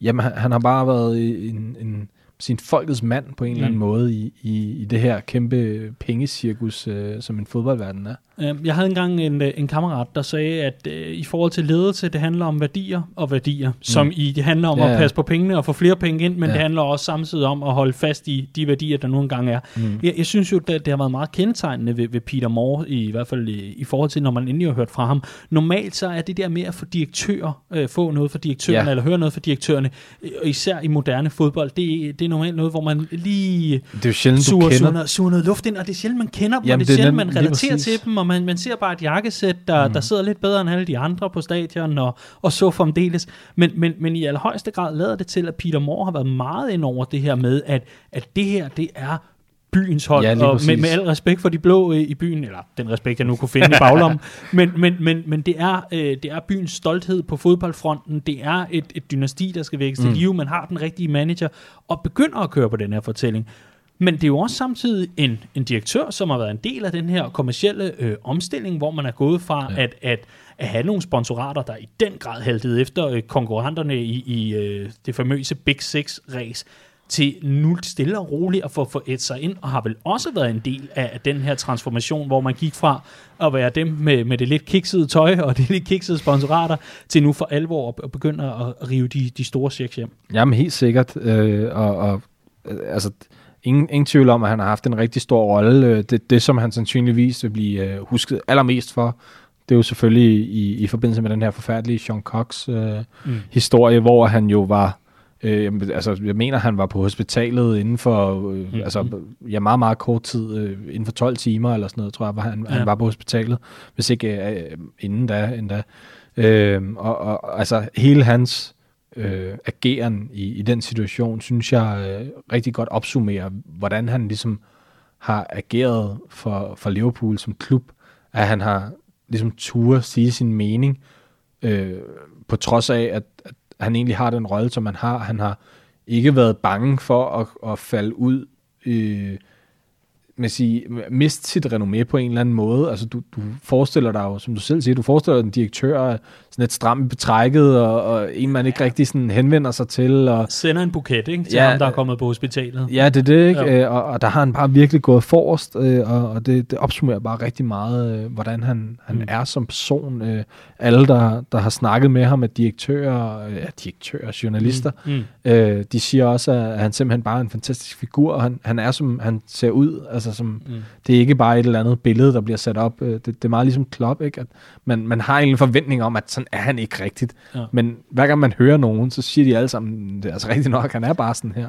jamen, han, han har bare været en, en sin folkets mand på en mm. eller anden mm. måde i, i, i det her kæmpe pengecirkus, øh, som en fodboldverden er. Øhm, jeg havde engang en, øh, en kammerat, der sagde, at øh, i forhold til ledelse, det handler om værdier og værdier, mm. som i det handler om ja, at passe på pengene og få flere penge ind, men ja. det handler også samtidig om at holde fast i de værdier, der nogle gange er. Mm. Jeg, jeg synes jo, at det har været meget kendetegnende ved, ved Peter Moore, i, i hvert fald i, i forhold til, når man endelig har hørt fra ham. Normalt så er det der med at få direktører, øh, få noget for direktørerne, ja. eller høre noget for direktørerne, øh, og især i moderne fodbold, det, det er normalt noget, hvor man lige det er jo sjældent, suger, suger, noget, suger noget luft ind, og det er sjældent, man kender dem, Jamen, og det er sjældent, man relaterer til dem, og man, man ser bare et jakkesæt, der, mm. der sidder lidt bedre end alle de andre på stadion, og, og så fremdeles. Men, men, men i allerhøjeste grad lader det til, at Peter Moore har været meget ind over det her med, at, at det her, det er byens hold, ja, og med, med al respekt for de blå øh, i byen, eller den respekt, jeg nu kunne finde i baglommen, men, men, men, men det, er, øh, det er byens stolthed på fodboldfronten, det er et, et dynasti, der skal vækkes mm. til live, man har den rigtige manager, og begynder at køre på den her fortælling. Men det er jo også samtidig en, en direktør, som har været en del af den her kommercielle øh, omstilling, hvor man er gået fra ja. at, at, at have nogle sponsorater, der i den grad haltede efter øh, konkurrenterne i, i øh, det famøse Big Six-race, til nu stille og roligt at få, få et sig ind, og har vel også været en del af den her transformation, hvor man gik fra at være dem med, med det lidt kiksede tøj og det lidt kiksede sponsorater, til nu for alvor at, at begynde at rive de, de store checks hjem. Jamen helt sikkert, øh, og, og øh, altså ingen, ingen tvivl om, at han har haft en rigtig stor rolle. Øh, det, det som han sandsynligvis vil blive øh, husket allermest for, det er jo selvfølgelig i, i forbindelse med den her forfærdelige Sean Cox øh, mm. historie, hvor han jo var Øh, altså, jeg mener, han var på hospitalet inden for øh, mm. altså, ja, meget, meget kort tid, øh, inden for 12 timer eller sådan noget, tror jeg, var han, ja. han var på hospitalet, hvis ikke øh, inden da. Endda. Øh, og, og altså, hele hans øh, ageren i, i den situation, synes jeg øh, rigtig godt opsummerer, hvordan han ligesom har ageret for, for Liverpool som klub, at han har ligesom turde sige sin mening, øh, på trods af, at, at han egentlig har den rolle, som han har. Han har ikke været bange for at, at falde ud øh, med sige, miste sit renommé på en eller anden måde. Altså, du, du forestiller dig jo, som du selv siger, du forestiller dig en direktør sådan lidt stram betrækket, og, og en, man ikke rigtig sådan henvender sig til. Og, Sender en buket, ikke? Til ja, ham, der er kommet på hospitalet. Ja, det er det, ikke? Ja. Øh, og, og der har han bare virkelig gået forrest, øh, og, og det, det opsummerer bare rigtig meget, øh, hvordan han, han mm. er som person. Alle, der, der har snakket med ham, er direktører, ja, direktører, journalister, mm. Mm. Øh, de siger også, at han simpelthen bare er en fantastisk figur, og han, han er, som han ser ud. Altså, som, mm. det er ikke bare et eller andet billede, der bliver sat op. Det, det er meget ligesom Klopp, ikke? At man, man har en forventning om, at sådan sådan er han ikke rigtigt. Ja. Men hver gang man hører nogen, så siger de alle sammen, det er altså rigtigt nok, han er bare sådan her.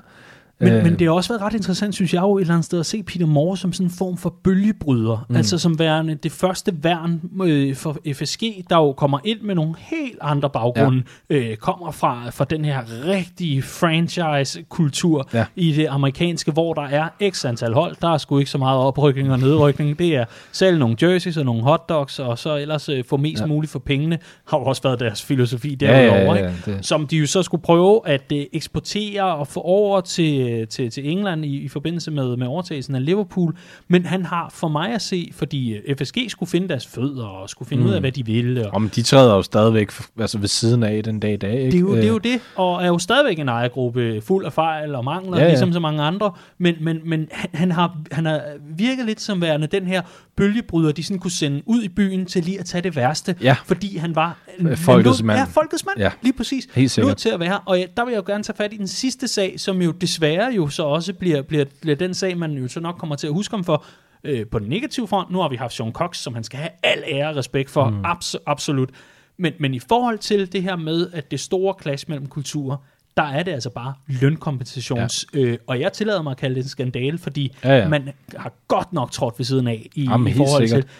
Men, øh. men det har også været ret interessant, synes jeg jo, et eller andet sted at se Peter Moore som sådan en form for bølgebryder. Mm. Altså som værende det første værn øh, for FSG, der jo kommer ind med nogle helt andre baggrunde. Ja. Øh, kommer fra, fra den her rigtige franchise-kultur ja. i det amerikanske, hvor der er x antal hold. Der er sgu ikke så meget oprykning og nedrykning. Det er selv nogle jerseys og nogle hotdogs, og så ellers øh, få mest ja. muligt for pengene. Har jo også været deres filosofi derudover. Ja, ja, ja, ja, det. Som de jo så skulle prøve at øh, eksportere og få over til til, til England i, i forbindelse med, med overtagelsen af Liverpool, men han har for mig at se, fordi øh, FSG skulle finde deres fødder og skulle finde mm. ud af, mm. hvad de ville. Og, Om de træder jo stadigvæk altså ved siden af den dag i dag. Ikke? Det, er jo, det er jo det, og er jo stadigvæk en ejergruppe fuld af fejl og mangler, ja, ja. ligesom så mange andre, men, men, men han, han, har, han har virket lidt som værende den her bølgebryder, de sådan kunne sende ud i byen til lige at tage det værste, ja. fordi han var folkets mand. Ja, folkets mand, ja. lige præcis. Helt sikkert. til at være. Og ja, der vil jeg jo gerne tage fat i den sidste sag, som jo desværre jo så også bliver, bliver, bliver den sag, man jo så nok kommer til at huske om for, øh, på den negative front. Nu har vi haft Sean Cox, som han skal have al ære og respekt for, mm. abs- absolut. Men, men i forhold til det her med, at det store clash mellem kulturer, der er det altså bare lønkompensations... Ja. Øh, og jeg tillader mig at kalde det en skandale, fordi ja, ja. man har godt nok trådt ved siden af i, Jamen, i forhold sikkert. til...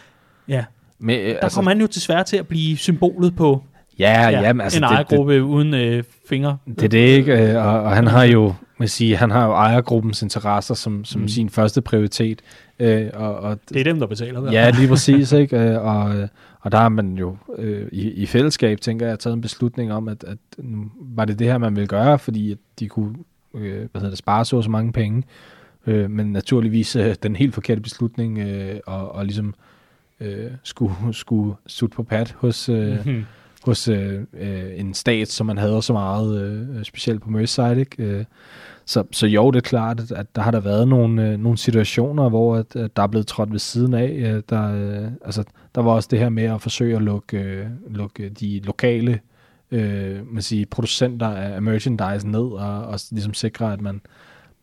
Ja, Men, øh, der altså, kommer han jo desværre til at blive symbolet på ja, ja, jamen, altså, en det, det, ejergruppe uden øh, fingre. Det er det ikke, øh, og, og han har jo, man sige, han har jo ejergruppens interesser som, som mm. sin første prioritet. Øh, og, og, Det er dem, der betaler. der. ja, lige præcis, ikke? Øh, Og, og der har man jo øh, i, i fællesskab, tænker jeg, taget en beslutning om, at, at nu var det det her, man ville gøre, fordi at de kunne øh, hvad hedder det, spare så så mange penge. Øh, men naturligvis øh, den helt forkerte beslutning, øh, og, og ligesom øh, skulle, skulle sutte på pat hos... Øh, Mhm hos øh, øh, en stat, som man havde så meget, øh, specielt på Merseyside. Ikke? Øh, så, så jo, det er klart, at, at der har der været nogle, øh, nogle situationer, hvor at, at der er blevet trådt ved siden af. Øh, der, øh, altså, der var også det her med at forsøge at lukke, øh, lukke de lokale øh, man siger, producenter af merchandise ned, og, og ligesom sikre, at man,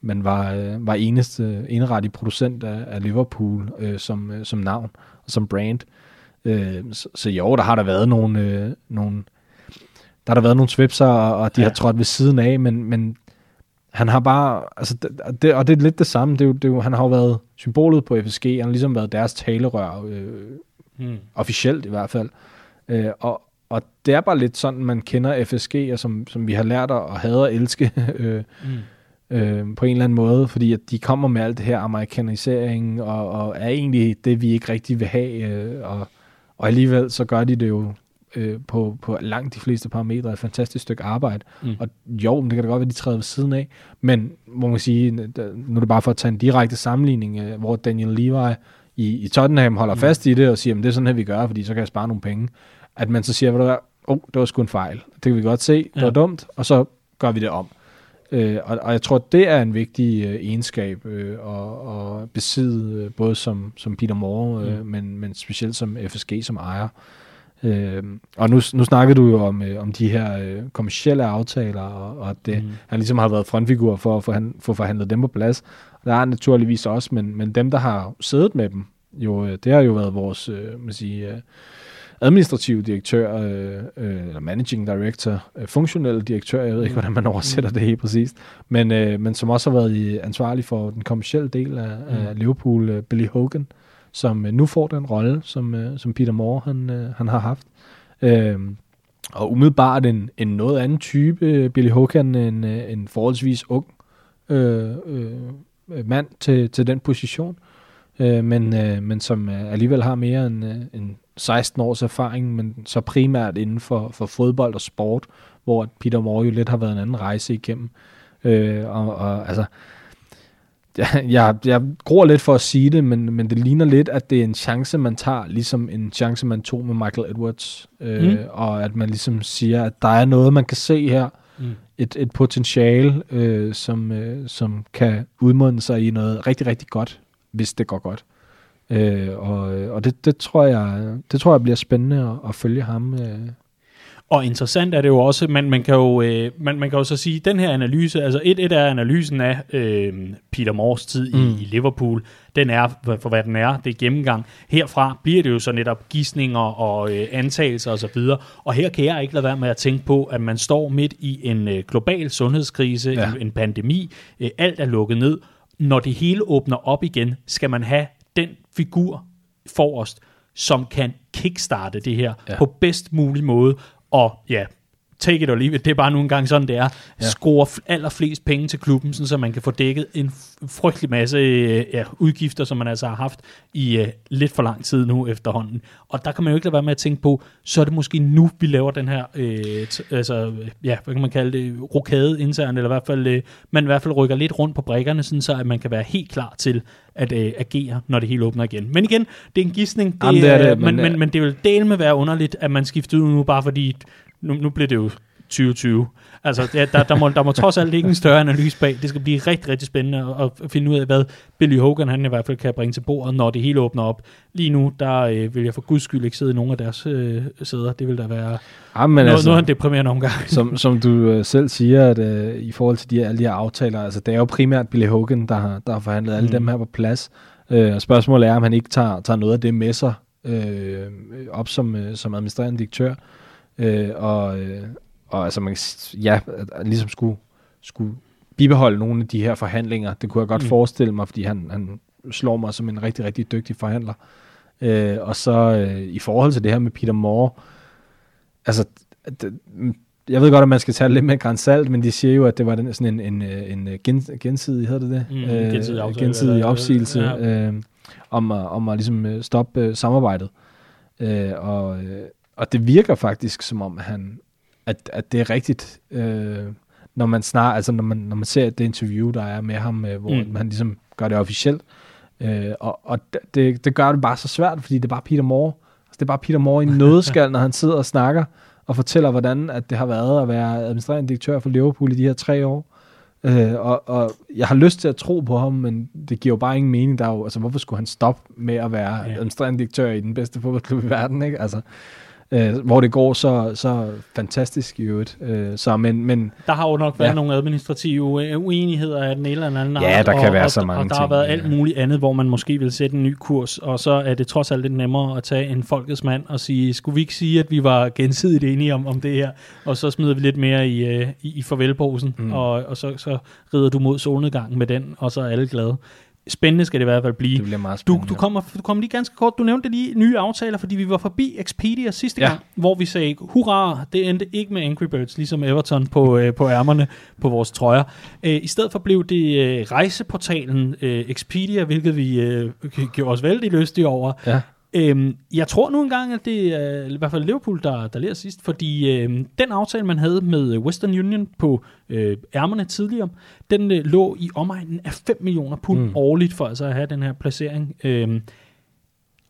man var, øh, var eneste, enerettig producent af, af Liverpool øh, som, øh, som navn og som brand. Øh, så, så jo, der har der været nogle, øh, nogle der har der været nogle svipser, og, og de ja. Har trådt ved siden af, men, men han har bare, altså, det, og det, og det er lidt det samme, det er jo, det er jo, han har jo været symbolet på FSG, han har ligesom været deres talerør, øh, Mm. officielt i hvert fald, øh, og, og det er bare lidt sådan, man kender FSG, og som, som vi har lært at at hade og elske, øh, Mm. øh, på en eller anden måde, fordi at de kommer med alt det her amerikanisering, og, og er egentlig det, vi ikke rigtig vil have, øh, og, og alligevel så gør de det jo øh, på, på langt de fleste parametre et fantastisk stykke arbejde. Mm. Og jo, men det kan da godt være, de træder ved siden af, men må man sige, nu er det bare for at tage en direkte sammenligning, øh, hvor Daniel Levi i, i Tottenham holder Mm. fast i det, og siger, at det er sådan her, vi gør, fordi så kan jeg spare nogle penge. At man så siger, der oh, det var sgu en fejl. Det kan vi godt se, det Ja. var dumt, og så gør vi det om. Øh, og, og jeg tror, det er en vigtig øh, egenskab øh, at, at besidde, øh, både som, som Peter Moore, øh, Mm. men, men specielt som FSG som ejer. Øh, og nu, nu snakkede du jo om, øh, om de her øh, kommercielle aftaler, og, og at det, Mm. mm. han ligesom har været frontfigur for at få, han, få forhandlet dem på plads. Der er han naturligvis også, men, men dem, der har siddet med dem, jo, øh, det har jo været vores øh, man siger, øh, administrative direktør, øh, øh, eller managing director, øh, funktionelle direktør, jeg ved ikke, Mm. hvordan man oversætter det helt præcist, men, øh, men som også har været ansvarlig for den kommercielle del af, mm. af Liverpool, øh, Billy Hogan, som øh, nu får den rolle, som, øh, som Peter Moore han, øh, han har haft. Øh, og umiddelbart en, en noget anden type, øh, Billy Hogan, en, øh, en forholdsvis ung øh, øh, mand til, til den position, øh, men, øh, men som øh, alligevel har mere end, øh, end 16 års erfaring, men så primært inden for, for fodbold og sport, hvor Peter Moore jo lidt har været en anden rejse igennem. Øh, og, og altså, jeg, jeg, jeg gror lidt for at sige det, men, men det ligner lidt, at det er en chance, man tager, ligesom en chance, man tog med Michael Edwards. Øh, Mm. Og at man ligesom siger, at der er noget, man kan se her, Mm. et, et potentiale, øh, som, øh, som kan udmunde sig i noget rigtig, rigtig godt, hvis det går godt. Øh, og og det, det, tror jeg, det tror jeg bliver spændende at, at følge ham. Øh. Og interessant er det jo også, man, man, kan jo, øh, man, man kan jo så sige, den her analyse, altså et, et er analysen af øh, Peter Moores tid mm. i, i Liverpool, den er for, hvad den er, det er gennemgang. Herfra bliver det jo så netop gissninger og øh, antagelser osv., og, og her kan jeg ikke lade være med at tænke på, at man står midt i en øh, global sundhedskrise, ja. En, en pandemi, øh, alt er lukket ned. Når det hele åbner op igen, skal man have figur forrest, som kan kickstarte det her ja. På bedst mulig måde, og ja, take it or leave it, det er bare nogle gange sådan, det er. Ja. Score allerflest penge til klubben, sådan, så man kan få dækket en frygtelig masse øh, ja, udgifter, som man altså har haft i øh, lidt for lang tid nu efterhånden. Og der kan man jo ikke lade være med at tænke på, så er det måske nu, vi laver den her, øh, t- altså, øh, ja, hvad kan man kalde det, rokade internt, eller i hvert fald, øh, man i hvert fald rykker lidt rundt på brækkerne, sådan så at man kan være helt klar til at øh, agere, når det hele åbner igen. Men igen, det er en gidsning, det, Jamen, det er det, men, men, men, øh, men det vil dele med være underligt, at man skifter ud nu, bare fordi, nu, nu bliver det jo 2020. Altså, ja, der, der, må, der må trods alt ikke en større analyse bag. Det skal blive rigtig, rigtig spændende at, at finde ud af, hvad Billy Hogan han i hvert fald kan bringe til bordet, når det hele åbner op. Lige nu, der øh, vil jeg for guds skyld ikke sidde i nogen af deres øh, sæder. Det vil da være Ja, men noget, altså, noget af en deprimerende omgang. som, som du øh, selv siger, at øh, i forhold til de, her- alle de her aftaler, altså det er jo primært Billy Hogan, der har, der har forhandlet alle Mm. dem her på plads. Øh, og spørgsmålet er, om han ikke tager, tager noget af det med sig øh, op som, øh, som administrerende direktør. Øh, og, øh, og altså man ja, ligesom skulle, skulle bibeholde nogle af de her forhandlinger. Det kunne jeg godt Mm. forestille mig, fordi han, han slår mig som en rigtig, rigtig dygtig forhandler. Øh, og så øh, i forhold til det her med Peter Moore, altså, det, jeg ved godt, at man skal tage det lidt med grænsalt, men de siger jo, at det var den, sådan en, en, en gen, gensidig, hedder det det? Mm, Øh, gensidig aftale, gensidig eller- opsigelse ja. øh, om, at, om at ligesom øh, stoppe øh, samarbejdet. Øh, og, øh, og det virker faktisk som om, han, at, at det er rigtigt, øh, når man snar, altså når man, når man ser det interview, der er med ham, øh, hvor Mm. han ligesom gør det officielt. Øh, og og det, det gør det bare så svært, fordi det er bare Peter Moore. Altså, det er bare Peter Moore i nødskal, når han sidder og snakker og fortæller, hvordan at det har været at være administrerende direktør for Liverpool i de her tre år. Øh, og, og jeg har lyst til at tro på ham, men det giver jo bare ingen mening. Der er jo, altså, hvorfor skulle han stoppe med at være ja. administrerende direktør i den bedste fodboldklub i verden? Ikke? Altså, øh, hvor det går så, så fantastisk i øvrigt. Øh, så, men, men Der har jo nok været ja. Nogle administrative øh, uenigheder af den ene eller anden Ja, art, der kan og, være og, så mange og der har været alt muligt andet, hvor man måske vil sætte en ny kurs, og så er det trods alt lidt nemmere at tage en folkets mand og sige, skulle vi ikke sige, at vi var gensidigt enige om, om det her, og så smider vi lidt mere i, øh, i, i farvelposen. Mm. og, og så, så rider du mod solnedgangen med den, og så er alle glade. Spændende skal det i hvert fald blive. det bliver meget Du, spændende. du, kommer, du kommer lige ganske kort, du nævnte lige nye aftaler, fordi vi var forbi Expedia sidste. Ja. gang, hvor vi sagde, hurra, det endte ikke med Angry Birds, ligesom Everton på, øh, på ærmerne på vores trøjer. Øh, I stedet for blev det øh, rejseportalen øh, Expedia, hvilket vi øh, gjorde os vældig lystige over. Ja. Øhm, jeg tror nu engang, at det er i hvert fald Liverpool, der, der lærer sidst, fordi øhm, den aftale, man havde med Western Union på øh, ærmerne tidligere, den øh, lå i omegnen af 5 millioner pund mm. Mm. årligt for altså at have den her placering. Øhm,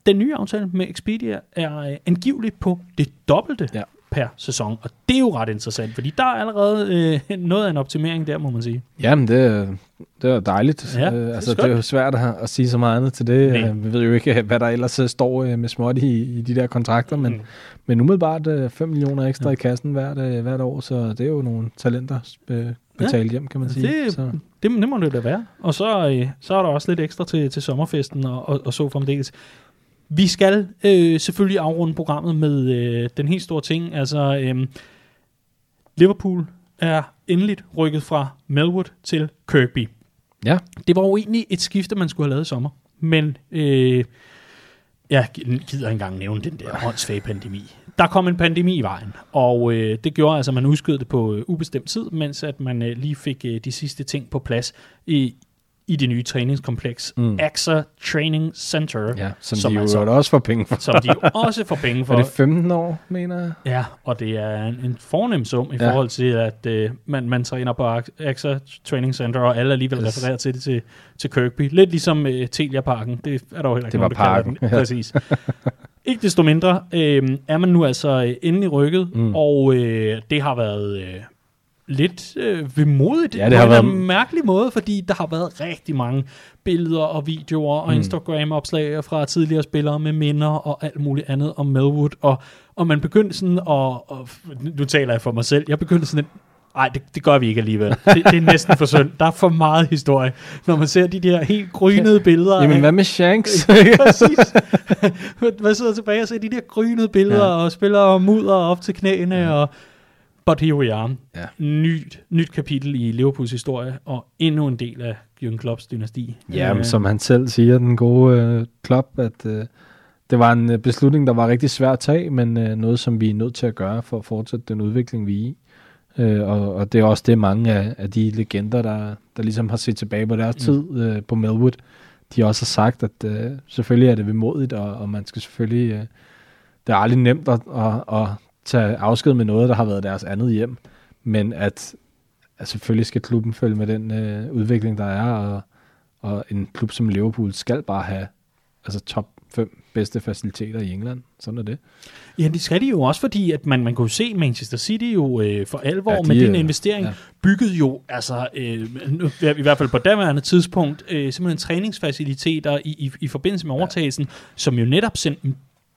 den nye aftale med Expedia er øh, angiveligt på det dobbelte ja. Ja. per sæson, og det er jo ret interessant, fordi der er allerede øh, noget af en optimering der, må man sige. Jamen, det, er- det er dejligt. Ja, øh, det er altså, det er jo svært at, at sige så meget andet til det. Nej. Øh, vi ved jo ikke, hvad der ellers øh, står øh, med småt i, i de der kontrakter, men, Mm. men umiddelbart øh, 5 millioner ekstra ja. i kassen hvert, øh, hvert år, så det er jo nogle talenter øh, betalt hjem, kan man sige. Det, så. det, det må det da være. Og så, øh, så er der også lidt ekstra til, til sommerfesten og, og, og så fremdeles. Vi skal øh, selvfølgelig afrunde programmet med øh, den helt store ting. Altså, øh, Liverpool er endeligt rykket fra Melwood til Kirkby. Ja. Det var jo egentlig et skifte, man skulle have lavet i sommer. Men øh, jeg gider ikke engang nævne den der åndssvage pandemi. Der kom en pandemi i vejen, og øh, det gjorde altså, at man udskød det på øh, ubestemt tid, mens at man øh, lige fik øh, de sidste ting på plads i, i det nye træningskompleks, mm. AXA Training Center, Ja, som, Som de jo altså- også får penge for. som de jo også får penge for. Er det 15 år, mener jeg? Ja, og det er en, en fornem sum i Ja. forhold til, at øh, man, man træner på AXA Training Center, og alle alligevel yes. Refererer til det til, til Kirkby. Lidt ligesom øh, Telia-parken. Det er der jo heller ikke Det nogen, var parken, den. ja. Præcis. ikke desto mindre øh, er man nu altså øh, endelig rykket, mm. Mm. og øh, det har været... Øh, lidt øh, vemodigt Ja, det på har en været- mærkelig måde, fordi der har været rigtig mange billeder og videoer og mm. Instagram-opslag fra tidligere spillere med minder og alt muligt andet om Melwood, og, og man begyndte sådan at, og, nu taler jeg for mig selv, jeg begyndte sådan Nej, det, det gør vi ikke alligevel. Det, det er næsten for synd. Der er for meget historie. Når man ser de der helt grynede billeder. Jamen, af- hvad med Shanks? Præcis. Man sidder tilbage og ser de der grynede billeder, ja. Ja. og spiller mudder op til knæene, ja. og but here we are. Ja. Nyt, nyt kapitel i Liverpools historie, og endnu en del af Jürgen Klopps dynasti. Ja, Øh, som han selv siger, den gode øh, klub, at øh, det var en øh, beslutning, der var rigtig svær at tage, men øh, noget, som vi er nødt til at gøre for at fortsætte den udvikling, vi er i. Øh, og, og det er også det, mange af, af de legender, der, der ligesom har set tilbage på deres mm. tid øh, på Melwood, de også har sagt, at øh, selvfølgelig er det vemodigt, og, og man skal selvfølgelig... Øh, det er aldrig nemt at, at, at tage afsked med noget, der har været deres andet hjem, men at, at selvfølgelig skal klubben følge med den øh, udvikling, der er, og, og en klub som Liverpool skal bare have altså top 5 bedste faciliteter i England. Sådan er det. Ja, det skal de jo også, fordi at man, man kunne se Manchester City jo øh, for alvor ja, de, med den øh, investering, ja. ja. byggede jo altså, øh, nu- i hvert fald på daværende tidspunkt, øh, simpelthen træningsfaciliteter i, i, i forbindelse med overtagelsen, ja. som jo netop sendte dem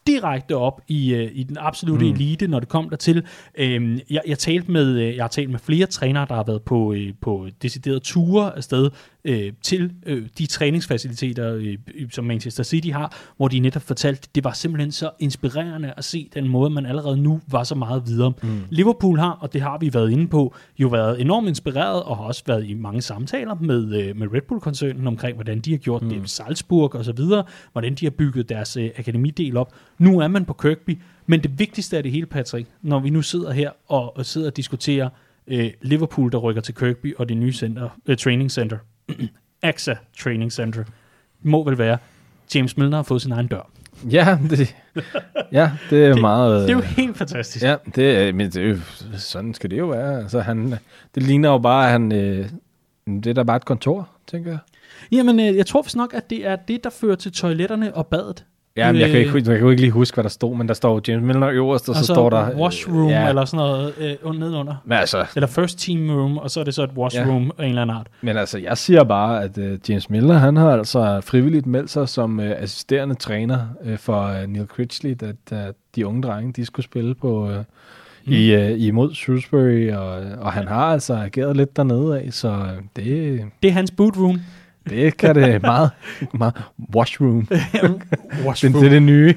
direkte op i, øh, i den absolute mm. Elite, når det kom dertil. Øhm, jeg, jeg, talte med, øh, jeg har talt med flere trænere, der har været på, øh, på deciderede ture afsted øh, til øh, de træningsfaciliteter, øh, som Manchester City har, hvor de netop fortalte, det var simpelthen så inspirerende at se den måde, man allerede nu var så meget videre. Mm. Liverpool har, og det har vi været inde på, jo været enormt inspireret, og har også været i mange samtaler med, øh, med Red Bull-koncernen omkring, hvordan de har gjort mm. det i Salzburg og så videre, hvordan de har bygget deres øh, akademidel op. Nu er man på Kirkby, men det vigtigste af det hele, Patrick, når vi nu sidder her og, og sidder og diskuterer øh, Liverpool, der rykker til Kirkby, og det nye center, øh, training center, AXA Training Center, må vel være, James Milner har fået sin egen dør. Ja, det, ja, det er det, meget... Det er jo helt fantastisk. Ja, det, men det, sådan skal det jo være. Altså, han, det ligner jo bare, at han, øh, det er da bare et kontor, tænker jeg. Jamen, øh, jeg tror vist nok, at det er det, der fører til toiletterne og badet. Ja, men jeg kan, Øh, ikke, jeg kan ikke lige huske, hvad der stod, men der står James Milner øverst, og så altså, står der... øh, washroom ja, eller sådan noget øh, nedenunder. Men altså, Eller first team room, og så er det så et washroom ja. af en eller anden art. men altså, jeg siger bare, at uh, James Milner, han har altså frivilligt meldt sig som uh, assisterende træner uh, for uh, Neil Critchley, da, da de unge drenge, de skulle spille på... Uh, Mm. i, uh, imod Shrewsbury, og, og han har altså ageret lidt dernede af, så øh, det, Det er hans boot room. Det kan det meget, meget washroom. washroom. Det, det er det nye.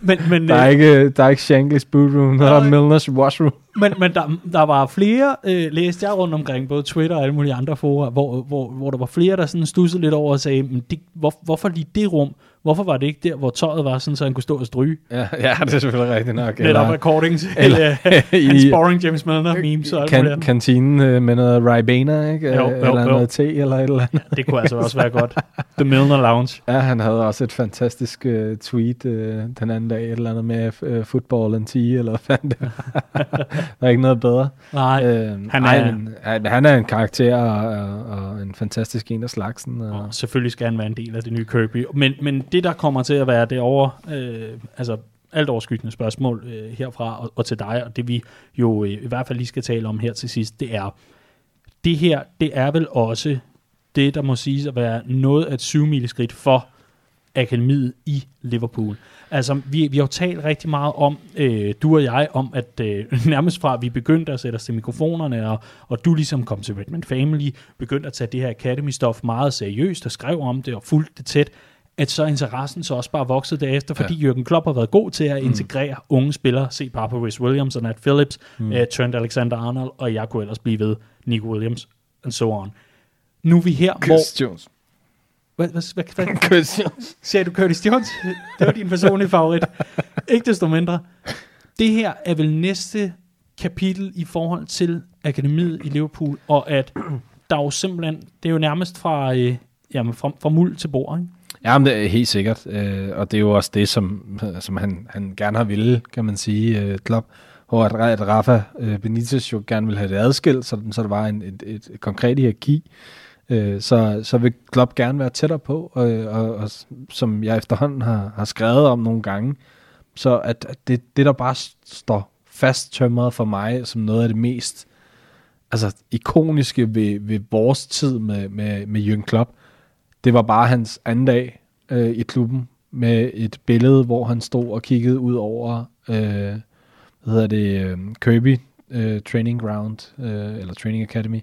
men, men, Der er øh, ikke, der er ikke Shankly's boot room, der er. Milners washroom. Men, men der, der var flere, øh, læste jeg rundt omkring, både Twitter og alle mulige andre fora, hvor, hvor, hvor der var flere, der sådan stussede lidt over og sagde, men det, hvor, hvorfor lige det rum? Hvorfor var det ikke der, hvor tøjet var, sådan, så han kunne stå og stryge? Ja, ja, det er selvfølgelig rigtigt nok. Netop according til eller- eller, hans boring James Milner memes og alt kan, muligt kantinen øh, med noget Ribena, ikke? Jo, jo, eller jo. noget te, eller et eller andet. Det kunne altså også være godt. The Milner Lounge. Ja, han havde også et fantastisk uh, tweet uh, den anden dag, et eller andet med uh, football and tea, eller hvad fanden det var. Der er ikke noget bedre. Nej, Øh, han er- er, men, han, er en karakter og, og, og en fantastisk en af slagsen. Og, og selvfølgelig skal han være en del af det nye Kirby. Men, men det, der kommer til at være det over, øh, altså alt overskyggende spørgsmål øh, herfra og, og til dig, og det vi jo øh, i hvert fald lige skal tale om her til sidst, det er, det her, det er vel også det, der må siges at være noget af et syvmileskridt for akademiet i Liverpool. Altså, vi, vi har jo talt rigtig meget om, øh, du og jeg, om at øh, nærmest fra vi begyndte at sætte os til mikrofonerne, og, og du ligesom kom til Redmond Family, begyndte at tage det her Academy-stof meget seriøst, og skrev om det og fulgte det tæt, at så er interessen så også bare vokset derefter, fordi ja. Jürgen Klopp har været god til at integrere mm. unge spillere. Se bare på Rhys Williams og Nat Phillips, mm. uh, Trent Alexander-Arnold, og jeg kunne ellers blive ved Nico Williams, and so on. Nu er vi her, hvor... Chris Jones. Hvad, hvad, hvad, hvad, Chris Jones. Sagde du Curtis Jones? Det var din personlige favorit. Ikke desto mindre. Det her er vel næste kapitel i forhold til akademiet i Liverpool, og at der er jo simpelthen, det er jo nærmest fra, øh, jamen, fra, fra muld til bord, ikke? Ja, men det er helt sikkert. Øh, og det er jo også det, som, som han, han gerne har ville, kan man sige, øh, Klopp. Hvor at, at Rafa øh, Benitez jo gerne vil have det adskilt, så, så der var en, et, et, et konkret hierarki. Øh, så, så vil Klopp gerne være tættere på, og, og, og som jeg efterhånden har, har skrevet om nogle gange, så at, at det, det, der bare står fast tømret for mig, som noget af det mest altså, ikoniske ved, ved vores tid med, med, med Jürgen Klopp, det var bare hans anden dag øh, i klubben med et billede, hvor han stod og kiggede ud over øh, hvad hedder det, øh, Kirby øh, Training Ground, øh, eller Training Academy,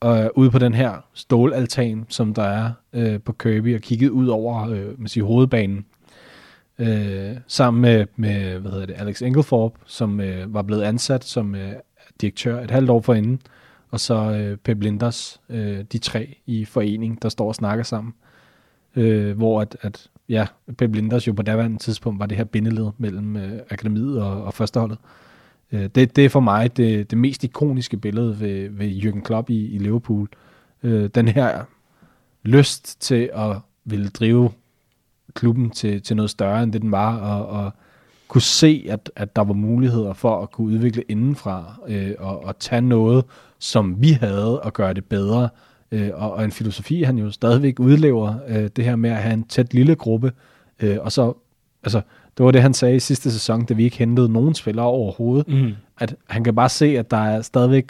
og øh, ude på den her stålaltan, som der er øh, på Kirby, og kigget ud over øh, man siger, hovedbanen, øh, sammen med, med hvad hedder det, Alex Engelthorpe, som øh, var blevet ansat som øh, direktør et halvt år forinden, og så øh, Pep Linders, øh, de tre i forening, der står og snakker sammen. Øh, hvor at, at ja, Pep Linders jo på daværende tidspunkt var det her bindeled mellem øh, akademiet og, og førsteholdet. Øh, Øh, det, det er for mig det, det mest ikoniske billede ved, ved Jürgen Klopp i, i Liverpool. Øh, den her lyst til at ville drive klubben til, til noget større, end det den var, og, og kunne se, at, at der var muligheder for at kunne udvikle indenfra, øh, og, og tage noget, som vi havde, og gøre det bedre. Øh, og, og en filosofi, han jo stadigvæk udlever, øh, det her med at have en tæt lille gruppe, øh, og så, altså, det var det, han sagde i sidste sæson, da vi ikke hentede nogen spillere overhovedet, Mm. at han kan bare se, at der er stadigvæk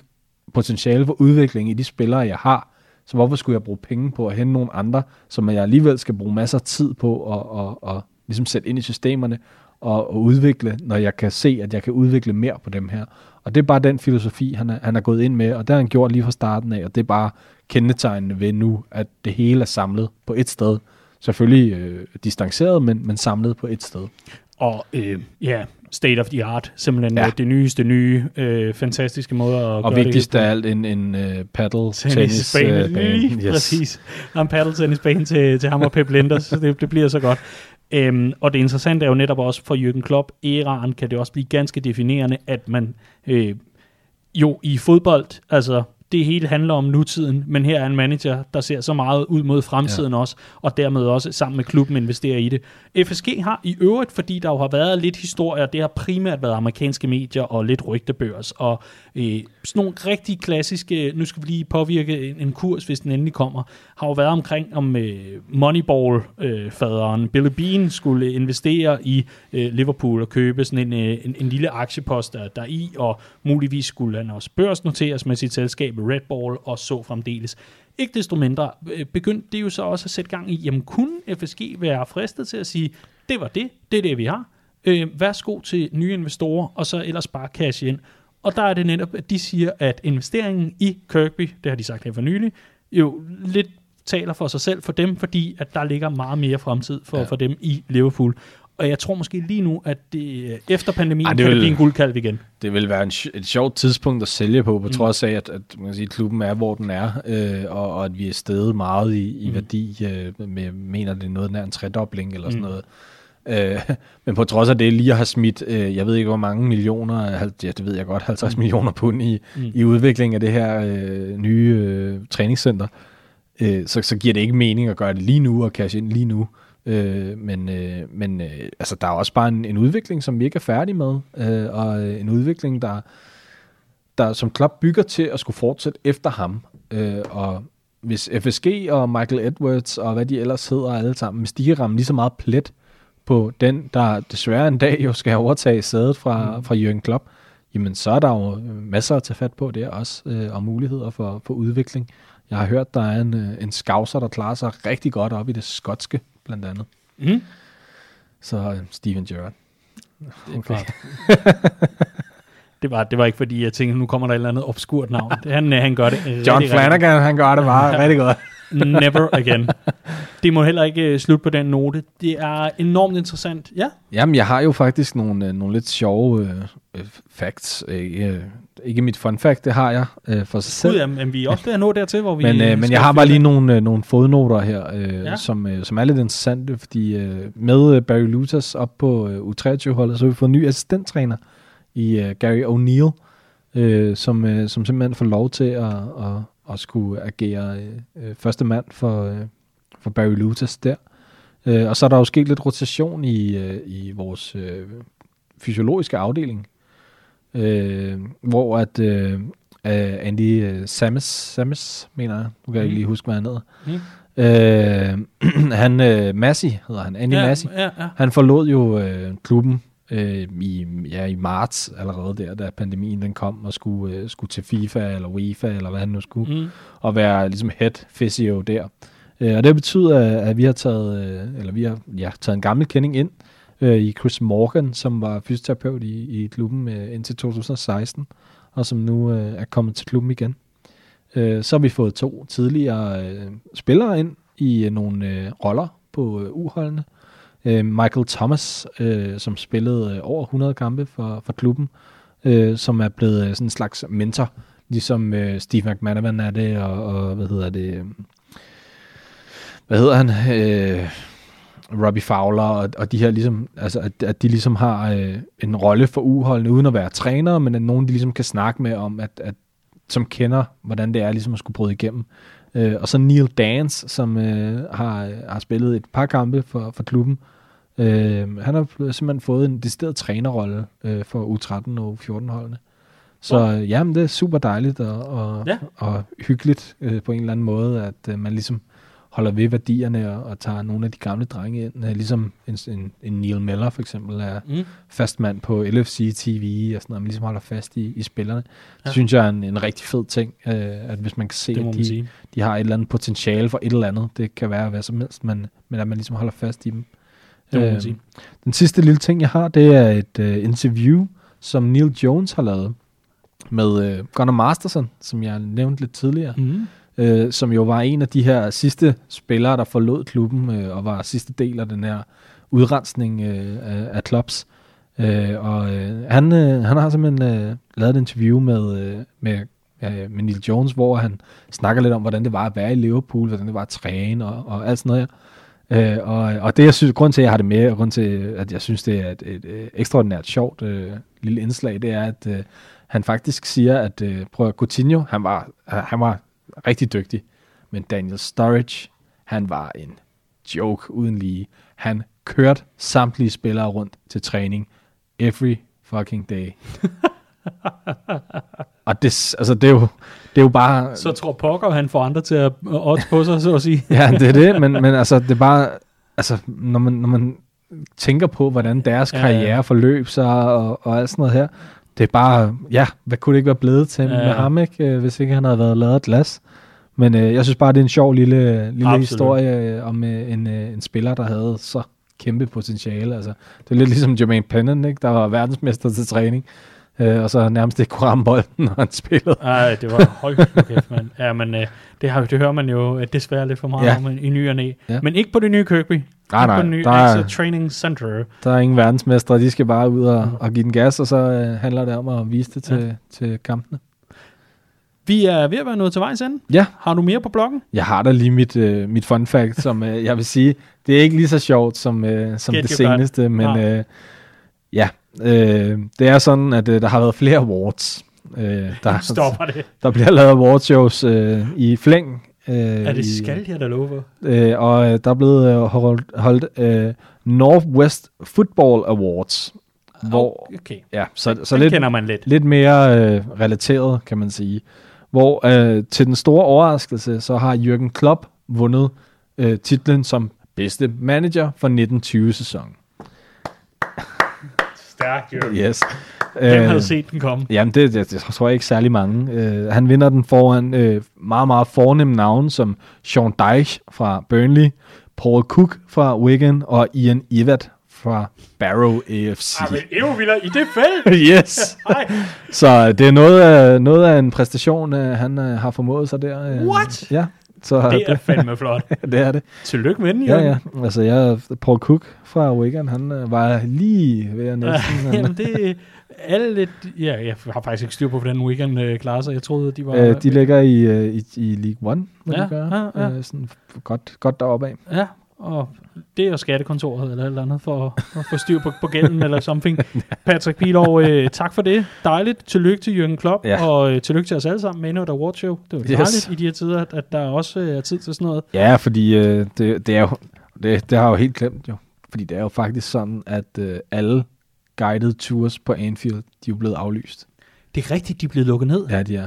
potentiale for udvikling i de spillere, jeg har. Så hvorfor skulle jeg bruge penge på at hente nogle andre, som jeg alligevel skal bruge masser af tid på at, at, at, ligesom sætte ind i systemerne, og, og udvikle, når jeg kan se, at jeg kan udvikle mere på dem her. Og det er bare den filosofi, han er, han er gået ind med, og det har han gjort lige fra starten af, og det er bare kendetegnende ved nu, at det hele er samlet på et sted. Selvfølgelig øh, distanceret, men, men samlet på et sted. Og øh, ja, state of the art, simpelthen ja. det nyeste nye, øh, fantastiske måde at og gøre vigtigst af alt en, en uh, paddle tennis, tennisbane. øh, bane. Lige yes. præcis. Der er en paddle tennisbane til, til ham og Pep Linders, så det, det bliver så godt. Øhm, og det interessante er jo netop også for Jürgen Klopp, æraen kan det også blive ganske definerende, at man øh, jo i fodbold, altså det hele handler om nutiden, men her er en manager, der ser så meget ud mod fremtiden ja. også, og dermed også sammen med klubben investerer i det. FSG har i øvrigt, fordi der jo har været lidt historie, det har primært været amerikanske medier og lidt rygtebørs, og øh, sådan nogle rigtig klassiske, nu skal vi lige påvirke en, en kurs, hvis den endelig kommer, har jo været omkring, om øh, Moneyball-faderen øh, Billy Bean skulle investere i øh, Liverpool og købe sådan en, øh, en, en lille aktiepost der, der i, og muligvis skulle han også børsnoteres med sit selskab Red Bull og så fremdeles. Ikke desto mindre øh, begyndte det jo så også at sætte gang i, jamen kunne FSG være fristet til at sige, det var det, det er det vi har, øh, værsgo til nye investorer, og så ellers bare cash ind. Og der er det netop, at de siger, at investeringen i Kirkby, det har de sagt her for nylig, jo lidt taler for sig selv for dem, fordi at der ligger meget mere fremtid for, ja. for dem i Liverpool. Og jeg tror måske lige nu, at det, efter pandemien Ej, det kan vil, det blive en guldkalv igen. Det vil være en, et sjovt tidspunkt at sælge på, på mm. trods af, at, at man kan sige, klubben er, hvor den er, øh, og, og at vi er steget meget i, i mm. værdi. Øh, med, mener, det er noget nær en tredobling eller sådan mm. noget. Øh, men på trods af det lige at have smidt, øh, jeg ved ikke hvor mange millioner, ja, det ved jeg godt, 50 mm. millioner pund i, mm. i udvikling af det her øh, nye øh, træningscenter, øh, så, så giver det ikke mening at gøre det lige nu og cash ind lige nu. Øh, men øh, men øh, altså, der er også bare en, en udvikling, som vi ikke er færdige med, øh, og en udvikling, der, der som klub bygger til at skulle fortsætte efter ham. Øh, og hvis FSG og Michael Edwards og hvad de ellers hedder alle sammen, hvis de kan ramme lige så meget plet på den, der desværre en dag jo skal overtage sædet fra, mm. fra Jørgen Klopp, jamen så er der jo masser at tage fat på der også, øh, og muligheder for, for udvikling. Jeg har hørt, der er en, øh, en scouser, der klarer sig rigtig godt op i det skotske, blandt andet. Mm. Så øh, Steven Gerrard. Okay. det var, det var ikke fordi, jeg tænkte, nu kommer der et eller andet obskurt navn. Han, han gør det John Flanagan, han gør det bare rigtig godt. Never again. Det må heller ikke uh, slutte på den note. Det er enormt interessant. Ja? Jamen, jeg har jo faktisk nogle, uh, nogle lidt sjove uh, facts. Uh, ikke mit fun fact, det har jeg uh, for sig selv. Gud, jamen, vi er også ved at nå dertil, hvor vi... Men, uh, men jeg har bare lige nogle, uh, nogle fodnoter her, uh, ja. som, uh, som er lidt interessante, fordi uh, med Barry Lutas op på uh, U23-holdet, så har vi fået en ny assistenttræner i uh, Gary O'Neill, uh, som, uh, som simpelthen får lov til at, at, at skulle agere uh, første mand for, uh, for Barry Lutas der. Uh, og så er der jo sket lidt rotation i, uh, i vores uh, fysiologiske afdeling, øh, hvor at øh, Andy uh, Samus, Samus, mener jeg, nu kan jeg ikke mm. lige huske, hvad han hedder, mm. Øh, han, øh, Massi hedder han, Andy ja, Massi, ja, ja. han forlod jo øh, klubben øh, i, ja, i marts allerede der, da pandemien den kom, og skulle, øh, skulle til FIFA eller UEFA, eller hvad han nu skulle, mm. og være ligesom head physio der. Øh, og det betyder, at vi har taget, øh, eller vi har ja, taget en gammel kending ind, øh, i Chris Morgan, som var fysioterapeut i, i klubben øh, indtil 2016, og som nu øh, er kommet til klubben igen. Øh, så har vi fået to tidligere øh, spillere ind i øh, nogle øh, roller på øh, uholdene. Øh, Øh, Michael Thomas, øh, som spillede øh, over 100 kampe for, for klubben, øh, som er blevet øh, sådan en slags mentor, ligesom øh, Steve McManaman er det, og, og hvad hedder det... Hvad hedder han? Øh, Robbie Fowler og, og de her ligesom, altså at, at de ligesom har øh, en rolle for uholdene uden at være trænere, men at nogen de ligesom kan snakke med om, at, at som kender, hvordan det er ligesom at skulle bryde igennem. Øh, og så Neil Dance, som øh, har, har spillet et par kampe for, for klubben. Øh, han har simpelthen fået en decideret trænerrolle øh, for U13 og U14-holdene. Så øh, jamen, det er super dejligt og, og, ja. og hyggeligt øh, på en eller anden måde, at øh, man ligesom holder ved værdierne og, og tager nogle af de gamle drenge ind, uh, ligesom en, en, en Neil Miller for eksempel er mm. fastmand på LFC TV og sådan noget, man ligesom holder fast i, i spillerne. Ja. Det synes jeg er en, en rigtig fed ting, uh, at hvis man kan se, at de, de har et eller andet potentiale for et eller andet, det kan være hvad som helst, men, men at man ligesom holder fast i dem. Det må man Øhm, sige. Den sidste lille ting, jeg har, det er et uh, interview, som Neil Jones har lavet med uh, Gunnar Masterson, som jeg nævnte lidt tidligere, Mm. uh, som jo var en af de her sidste spillere, der forlod klubben uh, og var sidste del af den her udrensning uh, af, clubs. Uh, og uh, han, uh, han har simpelthen uh, lavet et interview med, uh, med, uh, med Neil Jones, hvor han snakker lidt om, hvordan det var at være i Liverpool, hvordan det var at træne og, og alt sådan noget her. Øh, og, og det, jeg synes, grund til, at jeg har det med, og grund til, at jeg synes, det er et, et, et ekstraordinært sjovt øh, lille indslag, det er, at øh, han faktisk siger, at øh, prøv at Coutinho, han var, han var rigtig dygtig, men Daniel Sturridge, han var en joke uden lige. Han kørte samtlige spillere rundt til træning every fucking day. og det, altså, det, er jo, det er jo bare... Så tror Pokker, han får andre til at odds på sig, så at sige. Ja, det er det, men, men altså, det er bare, altså, når man, når man tænker på, hvordan deres Ja, karriere forløb sig, og, og alt sådan noget her, det er bare, ja, hvad kunne det ikke være blevet til Ja, med ham, ikke, øh, hvis ikke han havde været lavet et glas. Men øh, jeg synes bare, det er en sjov lille, lille Absolut. historie øh, om øh, en, øh, en spiller, der havde så kæmpe potentiale. Altså, det er lidt ligesom Jermaine Pennant, ikke, der var verdensmester til træning, øh, og så nærmest ikke kunne ramme bolden, når han spillede. Ej, det var højt kæft, mand. Ja, men øh, det, har, det hører man jo desværre lidt for meget Ja. om i ny og næ. Ja. Men ikke på det nye Kirkby. Nej, ikke nej, på det nye der er- Training Center. Der er ingen verdensmestre, de skal bare ud og, og give den gas, og så øh, handler det om at vise det til, ja. til kampene. Vi er ved at være nået til vejs ende. Ja, Har du mere på bloggen? jeg har da lige mit, øh, mit fun fact, som øh, jeg vil sige, det er ikke lige så sjovt som, øh, som Get det seneste, men Nej. øh, ja, øh, det er sådan, at øh, der har været flere awards. Øh, der, Stopper det. der bliver lavet awardshows øh, i flæng. Øh, Er det skal jeg da love? Øh, og øh, der er blevet øh, holdt, holdt øh, Northwest Football Awards, hvor, Okay, ja, så, så så lidt, kender man lidt. lidt mere øh, relateret, kan man sige. Hvor øh, til den store overraskelse, så har Jürgen Klopp vundet øh, titlen som bedste manager for 1920-sæsonen. Stærkt, jo. Yes. Hvem Øh, havde set den komme? Jamen, det, det, det tror jeg ikke særlig mange. Øh, han vinder den foran øh, meget, meget fornemme navne, som Sean Dyche fra Burnley, Paul Cook fra Wigan og Ian Evatt fra Barrow AFC. Ah, men endnu vildere i det felt. yes! Så det er noget af, noget af en præstation, øh, han øh, har formået sig der. øh. What? Ja, så det er fandme flot. det er det. Tillykke med den, Ja, Jørgen. ja. Altså, jeg, Paul Cook fra Wigan, han øh, var lige ved at næsten... Jamen, det er alle lidt... Ja, jeg har faktisk ikke styr på, hvordan weekend øh, klarer sig. Jeg troede, de var... Øh, de ligger i, øh, i, i League One, må Ja, de gøre. ja, ja. Øh, sådan godt, godt deroppe af. Ja, og det er jo skattekontoret eller eller andet for at få styr på, på gælden eller something. Patrick Pilov, øh, tak for det. Dejligt. Tillykke til Jürgen Klopp, Ja. og øh, tillykke til os alle sammen med endnu et awardshow. Det var Yes. yes. dejligt i de her tider, at, at der også øh, er tid til sådan noget. Ja, fordi øh, det, det er jo... Det, det har jeg jo helt glemt jo. Fordi det er jo faktisk sådan, at øh, alle guided tours på Anfield, de er jo blevet aflyst. Det er rigtigt, de er blevet lukket ned. Ja, de er.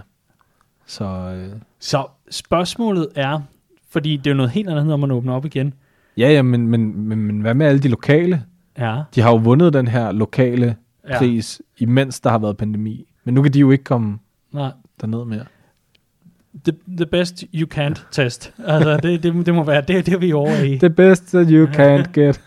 Så øh, Så spørgsmålet er, fordi det er jo noget helt andet, når man åbner op igen. Ja, ja, men, men, men, men hvad med alle de lokale? Ja, De har jo vundet den her lokale Ja. pris, imens der har været pandemi. Men nu kan de jo ikke komme nej. derned mere. The, the best you can't test. Altså, det, det, det må være det, det er vi over i. The best that you can't get.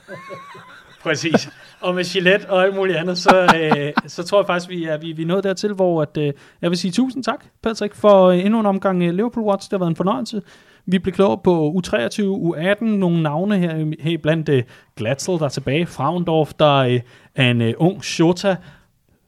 Præcis. Og med Gillette og alt muligt andet, så, øh, så tror jeg faktisk, vi er, vi, vi er nået dertil, hvor at, øh, jeg vil sige tusind tak, Patrick, for øh, endnu en omgang øh, Liverpool Watch. Det har været en fornøjelse. Vi blev klogere på U23, U18, nogle navne her, her blandt øh, Glatzel, der er tilbage, Fraundorf, der øh, er en øh, ung Shota,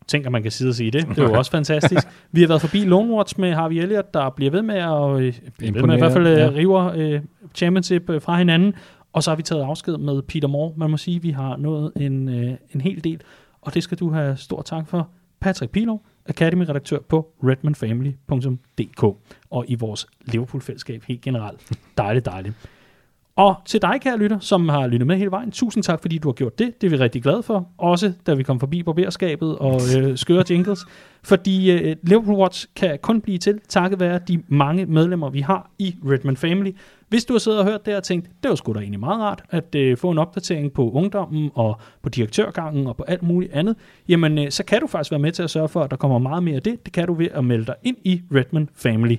tænker, man kan sidde og sige det. Det er jo også fantastisk. Vi har været forbi Lone Watch med Harvey Elliott, der bliver ved med at, øh, ved med, i hvert fald øh, ja. river øh, championship øh, fra hinanden. Og så har vi taget afsked med Peter Moore. Man må sige, at vi har nået en, øh, en hel del. Og det skal du have stor tak for. Patrick Pilov, Academy-redaktør på redmanfamily.dk og i vores Liverpool-fællesskab helt generelt. Dejligt, dejligt. Og til dig, kære lytter, som har lyttet med hele vejen, tusind tak, fordi du har gjort det. Det er vi rigtig glade for. Også da vi kom forbi barberskabet og øh, skøre jingles. Fordi øh, Liverpool Watch kan kun blive til, takket være de mange medlemmer, vi har i Redman Family. Hvis du har siddet og hørt det og tænkt, det var sgu da egentlig meget rart at øh, få en opdatering på ungdommen og på direktørgangen og på alt muligt andet, jamen øh, så kan du faktisk være med til at sørge for, at der kommer meget mere af det. Det kan du ved at melde dig ind i Redman Family.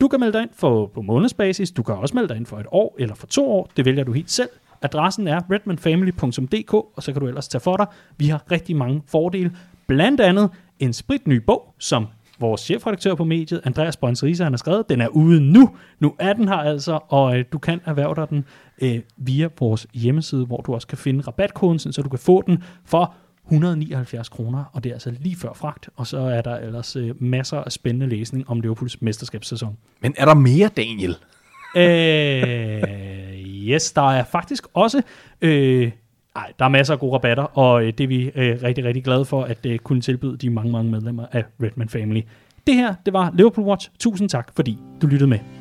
Du kan melde dig ind for, på månedsbasis, du kan også melde dig ind for et år eller for to år, det vælger du helt selv. adressen er redmanfamily.dk, og så kan du ellers tage for dig. Vi har rigtig mange fordele. Blandt andet en spritny bog, som vores chefredaktør på mediet, Andreas Bonserisa, han har skrevet. Den er ude nu. Nu er den her altså, og øh, du kan erhverve dig den øh, via vores hjemmeside, hvor du også kan finde rabatkoden, så du kan få den for 179 kroner, og det er altså lige før fragt, og så er der ellers øh, masser af spændende læsning om Liverpools mesterskabssæson. Men er der mere, Daniel? øh, yes, der er faktisk også... Øh, ej, der er masser af gode rabatter, og øh, det er vi øh, rigtig, rigtig glade for, at øh, kunne tilbyde de mange, mange medlemmer af Redman Family. Det her, det var Liverpool Watch. Tusind tak, fordi du lyttede med.